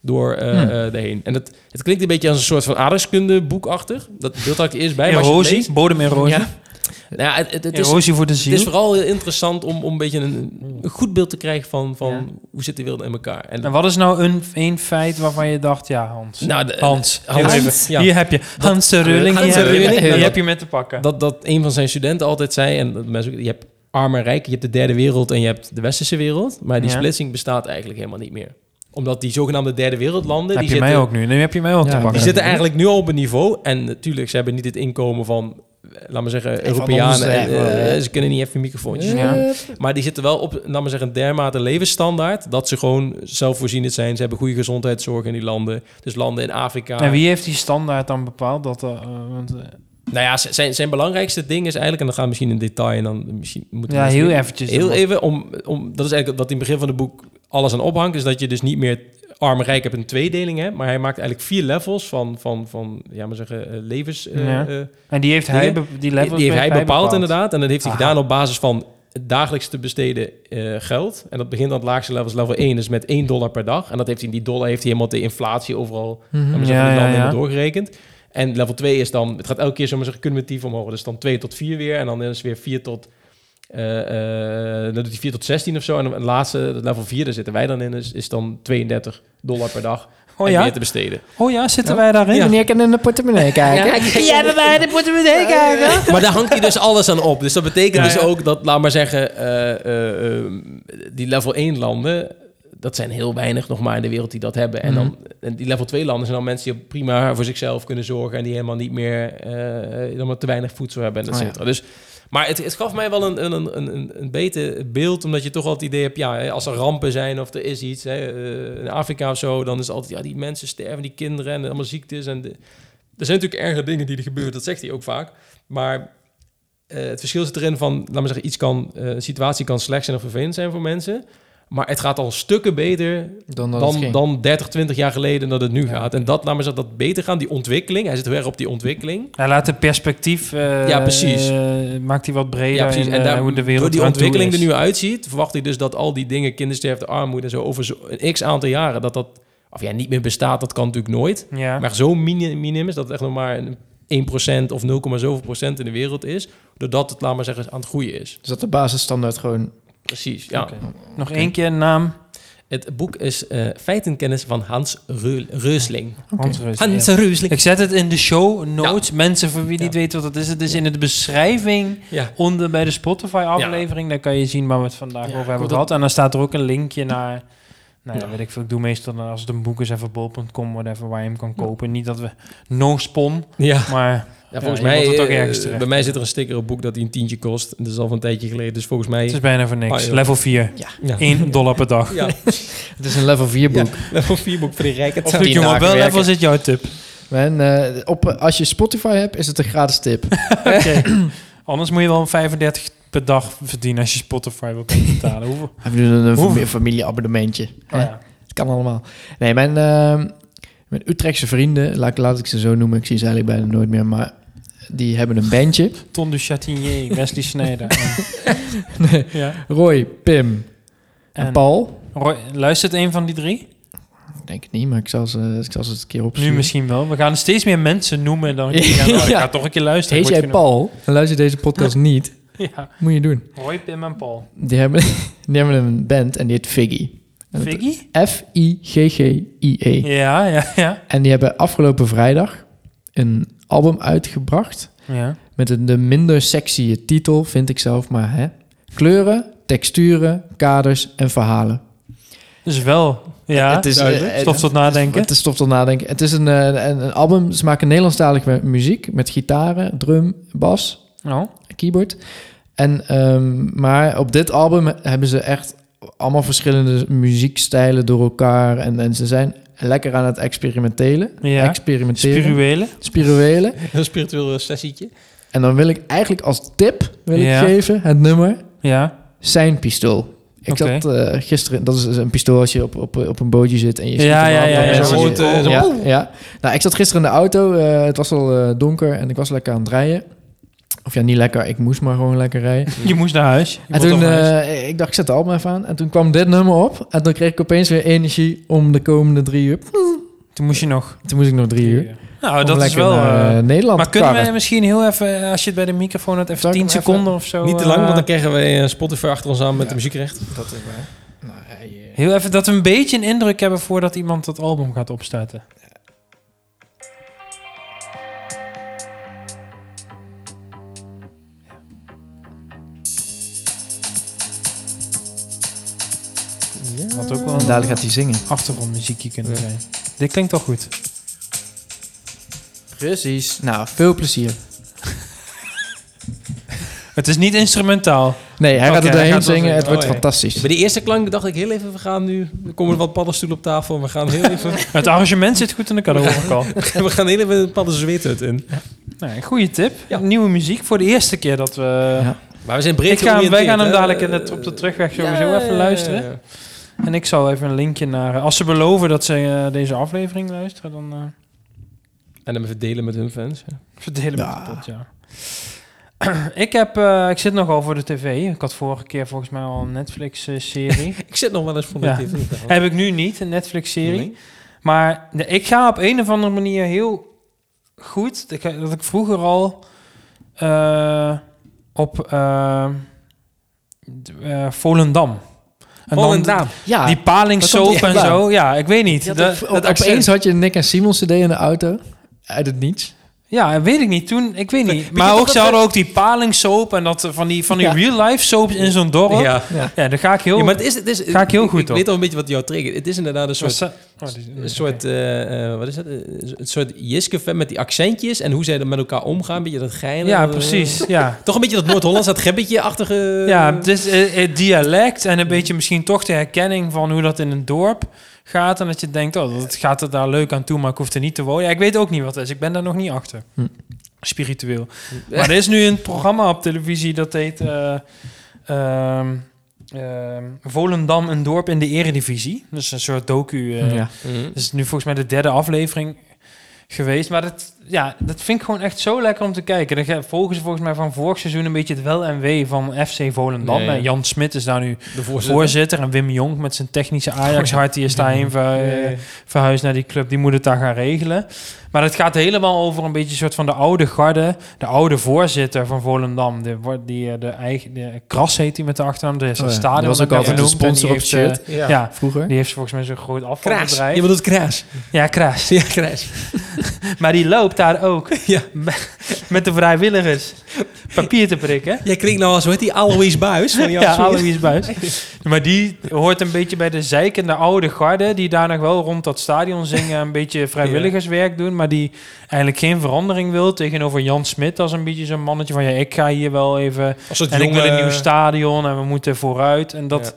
door Hmm. eh, erheen. En het, het klinkt een beetje als een soort van aardrijkskunde boekachtig. Dat beeld had ik er eerst bij. het Erosie, leest- bodemerosie. Ja. Nou ja, het, het, het is, Erosie voor de het ziel. is vooral heel interessant om, om een beetje een, een goed beeld te krijgen van, van Ja. hoe zit de wereld in elkaar. En, En wat is nou een, een feit waarvan je dacht, ja Hans. nou, de- Hans, Hans, ja. hier heb je Hans de Rulling. Hans de Rulling, dat- heb je met te pakken. dat, dat een van zijn studenten altijd zei, en dat mensen, je hebt arm en rijk, je hebt de derde wereld en je hebt de westerse wereld, maar die splitsing bestaat eigenlijk helemaal niet meer. Omdat die zogenaamde derde wereldlanden, heb die je zitten, mij ook nu. Nu heb je mij ook Ja, te pakken. die zitten eigenlijk nu al op een niveau, en natuurlijk, ze hebben niet het inkomen van, eh, laat maar zeggen, Europeanen. en, eh, eh, ze kunnen niet even een microfoontjes Ja. Maar die zitten wel op, laat maar zeggen, een dermate levensstandaard... dat ze gewoon zelfvoorzienend zijn. Ze hebben goede gezondheidszorg in die landen. Dus landen in Afrika. En wie heeft die standaard dan bepaald? Dat, want, Nou ja, zijn, zijn belangrijkste ding is eigenlijk... en dan gaan we misschien in detail en dan misschien moeten ja, mensen heel weer- eventjes. Heel even, om, om, dat is eigenlijk wat in het begin van het boek alles aan ophangt... is dat je dus niet meer arm en rijk hebt een tweedeling maar hij maakt eigenlijk vier levels van, van, van ja, maar zeggen, eh, levens... eh, Ja. eh, En die heeft hij, Dingen. die levels die heeft hij bepaald, inderdaad. En dat heeft hij Aha. gedaan op basis van het dagelijks te besteden geld. En dat begint aan het laagste level, is level 1, dus met 1 dollar per dag. En dat heeft hij, die dollar heeft hij helemaal de inflatie overal mm Ja, ja, ja, ja. doorgerekend. En level 2 is dan, het gaat elke keer zomaar zeggen cumulatief omhoog. Dus dan 2 tot 4 weer. En dan is het weer 4 tot, eh, eh, dan doet hij 4 tot 16 of zo. En het laatste, het level 4, daar zitten wij dan in, is, is dan 32 dollar per dag. Oh en ja? meer te besteden. Oh ja, zitten Ja. wij daarin? Ja. Meneer kan in de portemonnee kijken. Ja, bij mij de portemonnee kijken. Maar daar hangt hij dus alles aan op. Dus dat betekent Ja, dus ook dat, laat maar zeggen, eh, die level 1 landen, dat zijn heel weinig nog maar in de wereld die dat hebben. En, dan, en die level 2 landen zijn dan mensen die prima voor zichzelf kunnen zorgen en die helemaal niet meer, dan maar te weinig voedsel hebben, en et Oh, ja. cetera. Dus, maar het, het gaf mij wel een, een, een, een, een beter beeld, omdat je toch altijd het idee hebt, ja, als er rampen zijn of er is iets, hè, eh, in Afrika of zo, dan is altijd, ja, die mensen sterven, die kinderen en allemaal ziektes. En de, er zijn natuurlijk erge dingen die er gebeuren, dat zegt hij ook vaak. Maar eh, het verschil zit erin van, laat maar zeggen, iets kan, een situatie kan slecht zijn of vervelend zijn voor mensen. Maar het gaat al stukken beter Dan dan, dan 30, 20 jaar geleden dat het nu Ja. gaat. En dat, laat maar zeggen, dat beter gaan, die ontwikkeling. Hij zit heel erg op die ontwikkeling. Hij laat het perspectief... eh, Ja, precies. eh, maakt hij wat breder Ja, precies. En eh, daar, hoe de wereld door die ontwikkeling er nu uitziet, verwacht ik dus dat al die dingen, kindersterfte, armoede en zo, over zo, een x aantal jaren, dat dat, of ja, niet meer bestaat, dat kan natuurlijk nooit. Ja. Maar zo mini- minim is dat het echt nog maar een 1% of 0, zoveel procent in de wereld is, doordat het, laat maar zeggen, aan het groeien is. Dus dat de basisstandaard gewoon... Precies, ja. Nog één keer naam. Het boek is eh Feitenkennis van Hans Reul- Reusling. Hans. Reusling. Ik zet het in de show notes. Mensen voor wie Ja. niet weten wat dat is. Het is in de beschrijving Ja, onder bij de Spotify aflevering. Daar kan je zien waar we het vandaag over hebben gehad. En dan staat er ook een linkje naar... Nou ja, Ja. weet ik veel. Ik doe meestal dan als het een boek is even bol.com, whatever, waar je hem kan kopen. Niet dat we no spon, ja. maar Ja, volgens mij, het ook eh, ergens terecht bij mij zit er een sticker op boek dat hij een tientje kost. Dat is al van een tijdje geleden. Dus volgens mij... het is bijna voor niks. Ah. Level 4. ja. 1 dollar per dag. Ja, Het is een level 4 boek. level 4 boek voor de rijken. Of doet je op wel level zit jouw tip? En, eh, op, als je Spotify hebt, is het een gratis tip. Oké. Anders moet je wel een 35 per dag verdienen als je Spotify wil kunnen betalen. Hoeveel? We doen een Hoeveel? familieabonnementje. Oh, ja. Het kan allemaal. Nee, mijn, ehm, mijn Utrechtse vrienden, laat, laat ik ze zo noemen, ik zie ze eigenlijk bijna nooit meer, maar die hebben een bandje. Ton de Chatinier, Wesley Snijder. Nee, ja. Roy, Pim en, En Paul. Roy, luistert een van die drie? Ik denk het niet, maar ik zal ze, ik zal ze het een keer opzoeken. Nu misschien wel. We gaan steeds meer mensen noemen dan ik Ja. ga, oh, ik ga toch een keer luisteren. Heet jij. Paul? Dan luister je deze podcast niet. Ja. Moet je doen. Roy, Pim en Paul. Die hebben, die hebben een band en die heet Figgy. Figgy? F-I-G-G-I-E. Ja, ja, ja. En die hebben afgelopen vrijdag een album uitgebracht. ja. Met een de minder sexy titel, vind ik zelf, maar hè. Kleuren, texturen, kaders en verhalen. Dus wel. Ja, het is duidelijk. eh, stof tot nadenken. Het is stof tot nadenken. Het is een, eh, een, een album, ze maken Nederlandstalige muziek met gitaren, drum, bas, Oh. Keyboard. En, ehm, maar op dit album hebben ze echt allemaal verschillende muziekstijlen door elkaar. En, en ze zijn lekker aan het experimenteren. Ja. Experimenteren. Spirituele. Spirituele. Een spiritueel sessietje. En dan wil ik eigenlijk als tip wil Ja. ik geven het nummer Ja. Zijn Pistool. Ik zat eh, gisteren, dat is een pistool als je op, op, op een bootje zit en je Ja, schiet ja, ja, ja, zo eh, zo- ja, ja. Nou, ik zat gisteren in de auto, eh, het was al eh, donker en ik was lekker aan het rijden. Of ja, niet lekker, ik moest maar gewoon lekker rijden. Je moest naar huis. Je En toen, huis. eh, ik dacht, ik zet de album even aan. En toen kwam dit nummer op. En toen kreeg ik opeens weer energie om de komende drie uur. toen moest je nog. Toen moest ik nog drie uur. Nou, Om dat is lekker wel... naar, eh, eh, Nederland maar kunnen karren. we misschien heel even, als je het bij de microfoon had, even Zal ik 10 hem even- seconden of zo... Niet te lang, want dan krijgen we Spotify achter ons aan met Ja. de muziekrecht. Dat is waar. Nou, Heel even dat we een beetje een indruk hebben voordat iemand dat album gaat opstarten. Wat ook wel En dadelijk gaat hij zingen. achtergrondmuziekje kunnen Ja. zijn. Dit klinkt al goed. Precies. Nou, veel plezier. Het is niet instrumentaal. Nee, hij gaat er doorheen gaat zingen. Het wordt Oh, ja. fantastisch. Bij die eerste klank dacht ik heel even, we gaan nu... Er komen wat paddenstoelen op tafel. We gaan heel even... Het arrangement zit goed in ik al. we gaan heel even een paddenzweethut in. Nou, een goede tip. Ja. Nieuwe muziek voor de eerste keer dat we... Ja. Maar we zijn breed Ik ga, wij gaan hem dadelijk in het, op de terugweg sowieso Ja, even ja, luisteren. En ik zal even een linkje naar... eh, Als ze beloven dat ze eh, deze aflevering luisteren, dan eh, En dan even delen met hun fans. ja. verdelen Ja. het pot, ja. ik, heb, eh, ik zit nogal voor de tv. Ik had vorige keer volgens mij al een Netflix-serie. Ik zit nog wel eens voor de Ja. tv. heb ik nu niet, een Netflix-serie. Nee. Maar de- ik ga op een of andere manier heel goed. Ik, dat ik vroeger al eh, op Volendam. En dan Volendam. Ja, Die palingsoap en zo. Ja, ik weet niet. Dat, op- dat accent. opeens had je een Nick en Simon CD in de auto. Uit het niets. Ja, weet ik niet. Toen, ik weet niet. Maar ook, ze hadden ook die palingsoap en dat eh, van die, van die Ja. real-life soaps in zo'n dorp. Ja, Ja. Ja. daar ga ik heel... ja, maar het is, het is, Ga ik heel goed Ik op. weet al een beetje wat jou triggert. Het is inderdaad een soort... Oh, Een soort, eh, eh, wat is dat? Een soort Jiske met die accentjes en hoe zij er met elkaar omgaan. Een beetje dat geinen. ja, eh, precies. Ja. Toch een beetje dat Noord-Hollands, dat gebbetje-achtige... Ja, het is eh, het dialect en een beetje misschien toch de herkenning van hoe dat in een dorp gaat. En dat je denkt, oh, dat gaat er daar leuk aan toe, maar ik hoef er niet te wonen. Ja, ik weet ook niet wat het is. Ik ben daar nog niet achter. Hm. Spiritueel. Maar er is nu een programma op televisie dat heet eh, ehm, ehm, Volendam, een dorp in de eredivisie. Dus een soort docu. eh, ja. Dat is nu volgens mij de derde aflevering geweest. Maar dat, ja, dat vind ik gewoon echt zo lekker om te kijken. Dan ge- volgen ze volgens mij van vorig seizoen een beetje het wel en wee van FC Volendam. Ja. En Jan Smit is daar nu De voorzitter. voorzitter. En Wim Jonk met zijn technische Ajax-hart, die is daarheen ver, Ja, ja. eh, verhuisd naar die club. Die moet het daar gaan regelen. Maar het gaat helemaal over een beetje een soort van de oude garde. De oude voorzitter van Volendam. De, wordt die, eh, de eigen, de Kras heet hij met de achternaam. Er is een Oh ja, stadion die was ook altijd de genoemd. En die sponsor op heeft, het eh, Ja. ja, Vroeger. die heeft volgens mij zo'n groot Kraas. afvalbedrijf. Je bedoelt Kraas. Ja, Kraas. Ja, Kraas. Maar die loopt daar ook Ja. met de vrijwilligers papier te prikken. Jij klinkt nou als, hoe heet die, Alois Buis? Van Ja. Alois Buis. Maar die hoort een beetje bij de zeikende oude garde... die daar nog wel rond dat stadion zingen... een beetje vrijwilligerswerk doen... maar die eigenlijk geen verandering wil... tegenover Jan Smit als een beetje zo'n mannetje van... ja, ik ga hier wel even... Als het en ik wil jonge- een nieuw stadion en we moeten vooruit. En dat...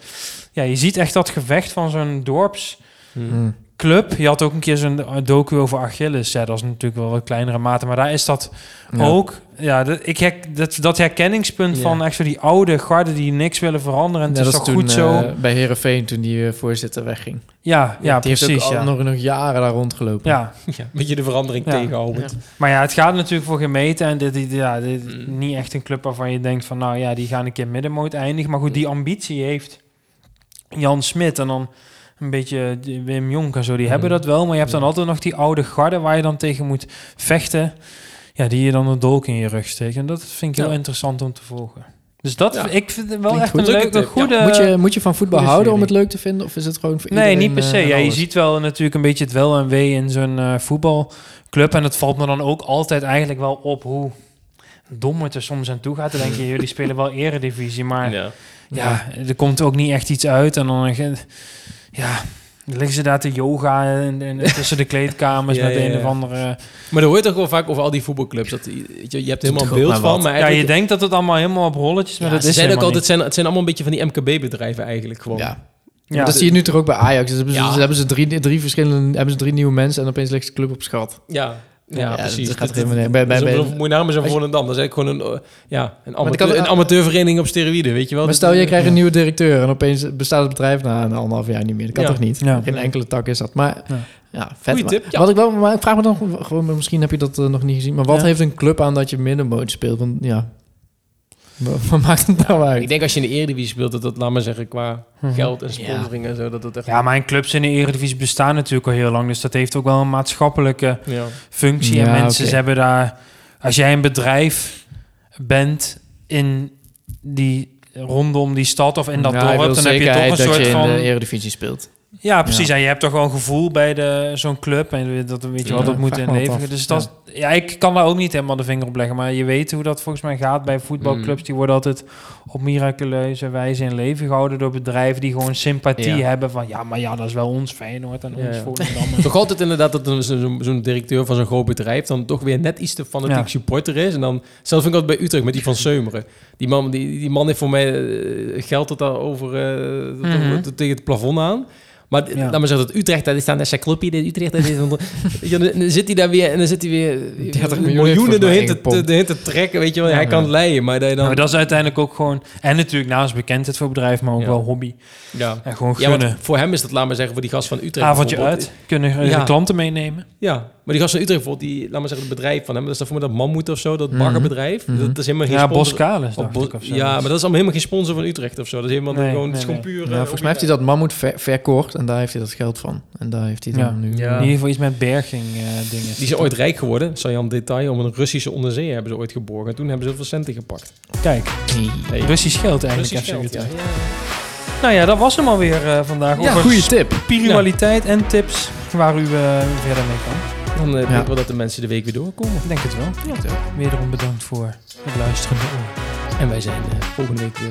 Ja, je ziet echt dat gevecht van zo'n dorps Mhm. Club. Je had ook een keer zo'n docu over Achilles. Ja, dat is natuurlijk wel wat kleinere mate, maar daar is dat Ja. ook. Ja, dat, ik hek, dat, dat herkenningspunt Ja. van echt zo die oude garde die niks willen veranderen. En Ja, het is dat toch toen, goed zo. eh, bij Herenveen toen die eh, voorzitter wegging. ja, ja, die heeft ook al nog, nog jaren daar rondgelopen. ja, Ja, een beetje de verandering Ja. tegenhouden. maar ja, het gaat natuurlijk voor gemeten. En dit, dit, ja, dit is Mm. niet echt een club waarvan je denkt van... nou ja, die gaan een keer middenmoot eindigen. Maar goed, die ambitie heeft Jan Smit en dan een beetje Wim Jonk en zo. Die Mm. hebben dat wel. Maar je hebt dan altijd nog die oude garde waar je dan tegen moet vechten. Ja, die je dan een dolk in je rug steekt. En dat vind ik heel Ja. interessant om te volgen. Dus dat, Ja. ik vind wel Klinkt echt goed. een Leuke ja. goede... moet, je, moet je van voetbal houden om het leuk te vinden? Of is het gewoon voor Nee, niet per se. eh, ja, je ziet wel natuurlijk een beetje het wel en wee in zo'n eh, voetbalclub. En het valt me dan ook altijd eigenlijk wel op hoe dom het er soms aan toe gaat. Dan denk je, jullie spelen wel eredivisie, maar ja. Ja. er komt ook niet echt iets uit. En dan, eh, ja, Dan liggen ze daar te yoga en, en tussen de kleedkamers Ja, met ja, een of andere... Maar dat hoort toch wel vaak over al die voetbalclubs. Dat, weet je, je hebt helemaal een beeld van, maar Ja, je denkt dat het allemaal helemaal op rolletjes, maar Ja, dat ze is zeiden ook altijd, het zijn, het zijn allemaal een beetje van die MKB-bedrijven eigenlijk gewoon. Ja. Ja, dat zie je nu toch ook bij Ajax. Dus hebben ze, Ja. ze hebben ze drie, drie verschillende, hebben ze drie nieuwe mensen en opeens ligt de club op schat. Ja, ja, Ja, precies. dat gaat Dat- helemaal niet. Bij- bij- bij- een- Moet je naam is een als je- Volendam. Dat is eigenlijk gewoon een, uh, ja, een, kan- amateur, een amateurvereniging op steroïden, weet je wel. Maar stel, je krijgt een nieuwe directeur en opeens bestaat het bedrijf na een anderhalf jaar niet meer. Dat kan Ja. toch niet? Ja. Geen enkele tak is dat. Maar Ja. ja, vet. Goeie tip, ja. Wat ik wel, maar ik vraag me dan gewoon, misschien heb je dat eh, nog niet gezien. Maar wat Ja. heeft een club aan dat je middenmoot speelt? Want ja, wat, maakt het nou uit? Ik denk als je in de Eredivisie speelt, dat dat, laat maar zeggen, qua Mhm. geld en sponsoring en zo, dat dat echt... Ja, maar en clubs in de Eredivisie bestaan natuurlijk al heel lang. Dus dat heeft ook wel een maatschappelijke Ja. functie. Ja, en mensen hebben daar... Als jij een bedrijf bent in die rondom die stad of in dat Ja, dorp, dan heb je toch een soort je van... in de Eredivisie speelt. Ja, precies. Ja. En je hebt toch wel een gevoel bij de, zo'n club. En dat weet je Ja, dat moet vraag in me wat leven. af. Dus dat, ja. ik kan daar ook niet helemaal de vinger op leggen. Maar je weet hoe dat volgens mij gaat bij voetbalclubs. Mm. Die worden altijd op miraculeuze wijze in leven gehouden door bedrijven die gewoon sympathie Ja. hebben van ja, maar ja, dat is wel ons Feyenoord en ons. Volendam. Toch altijd inderdaad dat een- zo'n zo'n directeur van zo'n groot bedrijf dan toch weer net iets te fanatiek supporter is. En dan, zelf vind ik altijd bij Utrecht met die van Seumeren. Die man, die, die man heeft voor mij eh, geld tot daar over, eh, Mhm. tegen het plafond aan. Maar Ja. laat maar zeggen, dat Utrecht, dat is dan net clubje, dit Utrecht, dat is dan, dan zit hij daar weer en dan zit hij weer 30 miljoen miljoenen doorheen te, doorheen te trekken, weet je wel. Hij Ja. kan het leiden, maar dan... Maar dat is uiteindelijk ook gewoon... En natuurlijk naast bekendheid voor het bedrijf, maar ook Ja. wel hobby. ja. En gewoon gunnen. voor hem is dat, laat maar zeggen, voor die gast van Utrecht Avondje uit. Kunnen Ja. de klanten meenemen. Ja, maar die gast van Utrecht bijvoorbeeld, die, laat maar zeggen, het bedrijf van hem, dat is dan voor mij dat Mammoet of zo, dat Mhm. baggerbedrijf. Mhm. Dat is helemaal geen Ja, sponsor- Boskalis of dacht Bos- ik of zo. ja, maar dat is allemaal helemaal geen sponsor van Utrecht of zo. Dat is helemaal Nee, gewoon, nee, het is gewoon nee. puur... Ja, eh, volgens mij heeft hij dat mammoet ver- verkocht en daar heeft hij dat geld van. En daar heeft hij dan Ja. nu... Ja. In ieder geval iets met berging eh, dingen. Die zijn ooit rijk geworden, Sajan Detail, om een Russische onderzeeër hebben ze ooit geborgen. En toen hebben ze heel veel centen gepakt. Kijk, Hey. Russisch geld eigenlijk. Russisch geld. Nou ja, dat was hem alweer eh vandaag. Ja, goede tip. spiritualiteit en tips waar u verder mee kan. Dan eh, Ja. denk ik wel dat de mensen de week weer doorkomen. Ik denk het wel. Wederom bedankt voor het luisterende oor. En wij zijn eh, volgende week weer.